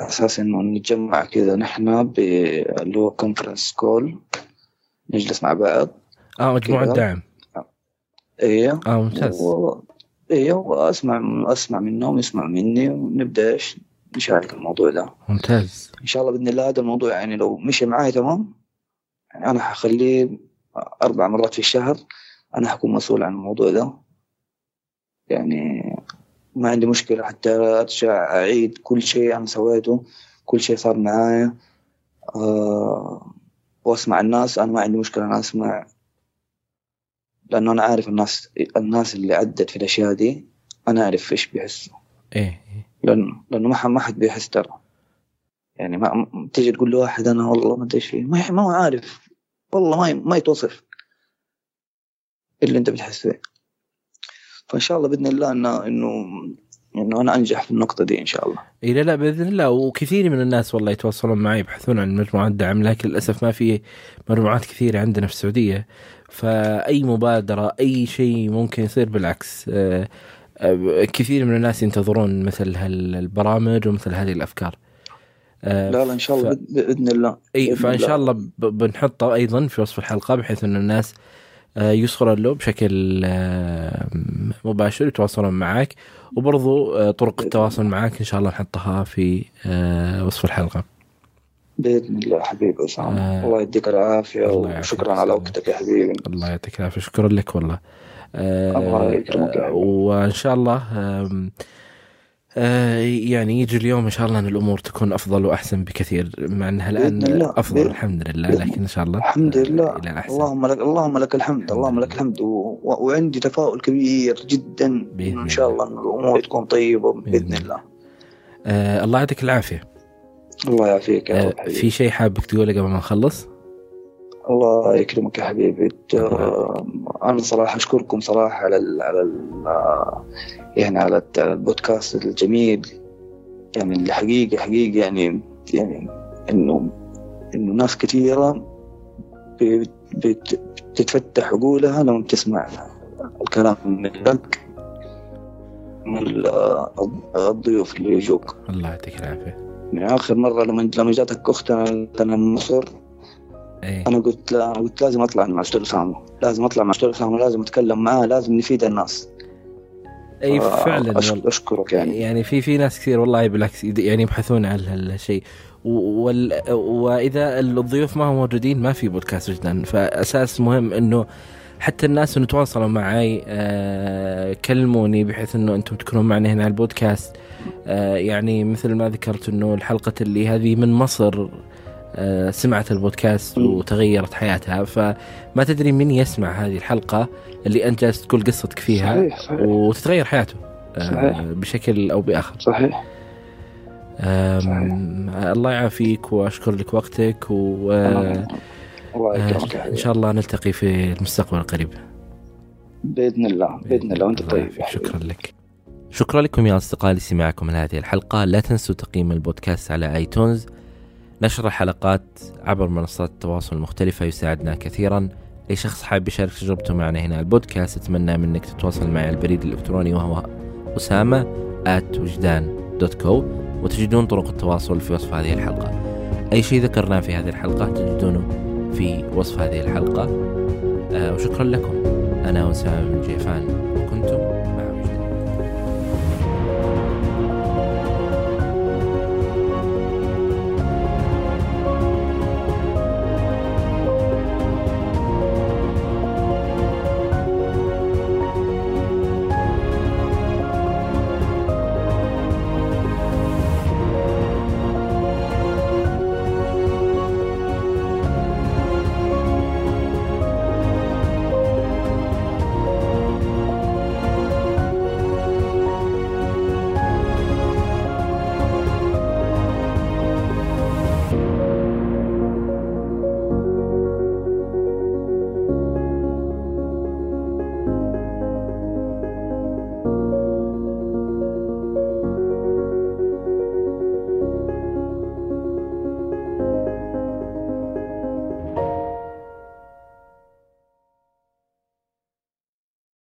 أساس إنه نتجمع كذا نحن اللي هو conference call نجلس مع بعض. آه مجموعة. دعم. إيه. آه ممتاز. و... إيه وأسمع أسمع منهم يسمع مني ونبدأ إيش؟ نشارك الموضوع ده. ممتاز. إن شاء الله بإذن الله هذا الموضوع يعني لو مشي معاي تمام يعني أنا حخليه أربع مرات في الشهر أنا حكون مسؤول عن الموضوع ده. يعني ما عندي مشكلة حتى أرجع أعيد كل شيء أنا سويته كل شيء صار معايا. آه وأسمع الناس أنا ما عندي مشكلة أنا أسمع لأنه أنا عارف الناس الناس اللي عدت في الأشياء دي أنا أعرف إيش بيحسوا. إيه إيه. لأنه لأنه ما ما حد بيحس ترى. يعني ما تيجي تقول لواحد أنا والله ما أدري إيش فيه. ما ما هو عارف. والله ما ما يتوصف اللي أنت بتحس فيه فإن شاء الله بإذن الله انه انه إنه أنا أنجح في النقطة دي إن شاء الله. اي لا لا بإذن الله. وكثير من الناس والله يتواصلون معي يبحثون عن مجموعات دعم لكن للأسف ما في مجموعات كثيرة عندنا في السعودية. فأي مبادرة أي شيء ممكن يصير بالعكس. آه، كثير من الناس ينتظرون مثل هالبرامج ومثل هذه الأفكار. لا لا إن شاء الله ف- باذن الله إي فإن شاء الله. بنحطه أيضا في وصف الحلقة بحيث إن الناس يصغرون له بشكل مباشر يتواصلون معك. وبرضو طرق التواصل معك إن شاء الله نحطها في وصف الحلقة. بإذن الله حبيبي أسامة. آه. الله يديك العافية. وشكرا على وقتك يا حبيبي. الله يعطيك العافية. شكرا لك والله. آه، آه،. وإن شاء الله آه، يعني يجي اليوم إن شاء الله إن الأمور تكون أفضل وأحسن بكثير مع انها الان. أفضل بإذن- الحمد لله لكن إن شاء الله الحمد لله إلى أحسن اللهم لك اللهم لك الحمد اللهم لك. الحمد و... وعندي تفاؤل كبير جدا بإذن إن شاء الله. إن الأمور تكون طيبة بإذن بإذن الله آه، الله يعطيك العافية الله يعافيك يا آه، في شيء حابك تقوله قبل ما نخلص؟ الله يكرمك يا حبيبي. أنا صراحة أشكركم صراحة على ال... على ال... يعني على البودكاست الجميل. يعني اللي حقيقي حقيقي يعني يعني انه إنه ناس كثيرة. بتتفتح عقولها لما بتسمع الكلام من ال- الضيوف اللي يجوك. الله يعطيك العافية. يعني آخر مرة لما لما جاتك اختنا من مصر إيه. أنا قلت لا قلت لازم أطلع مع أستاذ اسامه لازم أطلع مع أستاذ اسامه لازم أتكلم معاه لازم نفيد الناس. اي فعلا. أشكرك يعني. يعني في في ناس كثير والله بالعكس يعني يبحثون عن هالشيء. وال وإذا الضيوف ما هم موجودين ما في بودكاست جدا. فأساس مهم إنه حتى الناس إنه تواصلوا معي آه كلموني بحيث إنه أنتم تكونون معنا هنا على البودكاست. آه يعني مثل ما ذكرت إنه الحلقة اللي هذه من مصر سمعت البودكاست. وتغيرت حياتها فما تدري من يسمع هذه الحلقة اللي أنت جالس تقول قصتك فيها صحيح صحيح وتتغير حياته آه، صحيح. بشكل أو بآخر صحيح الله يعافيك وأشكر لك وقتك و آه، الله آه، يكرمك حبيبي. شاء الله نلتقي في المستقبل القريب بإذن الله بإذن الله وأنت طيب. شكرا لك شكرا لكم يا أصدقائي لسماعكم لهذه الحلقة لا تنسوا تقييم البودكاست على آيتونز نشر الحلقات عبر منصات التواصل المختلفة يساعدنا كثيرا. أي شخص حاب يشارك تجربته معنا هنا البودكاست أتمنى منك تتواصل معي على البريد الإلكتروني وهو أسامة at وجدان دوت كو وتجدون طرق التواصل في وصف هذه الحلقة. أي شيء ذكرناه في هذه الحلقة تجدونه في وصف هذه الحلقة. آه وشكرا لكم. أنا أسامة بن جيفان.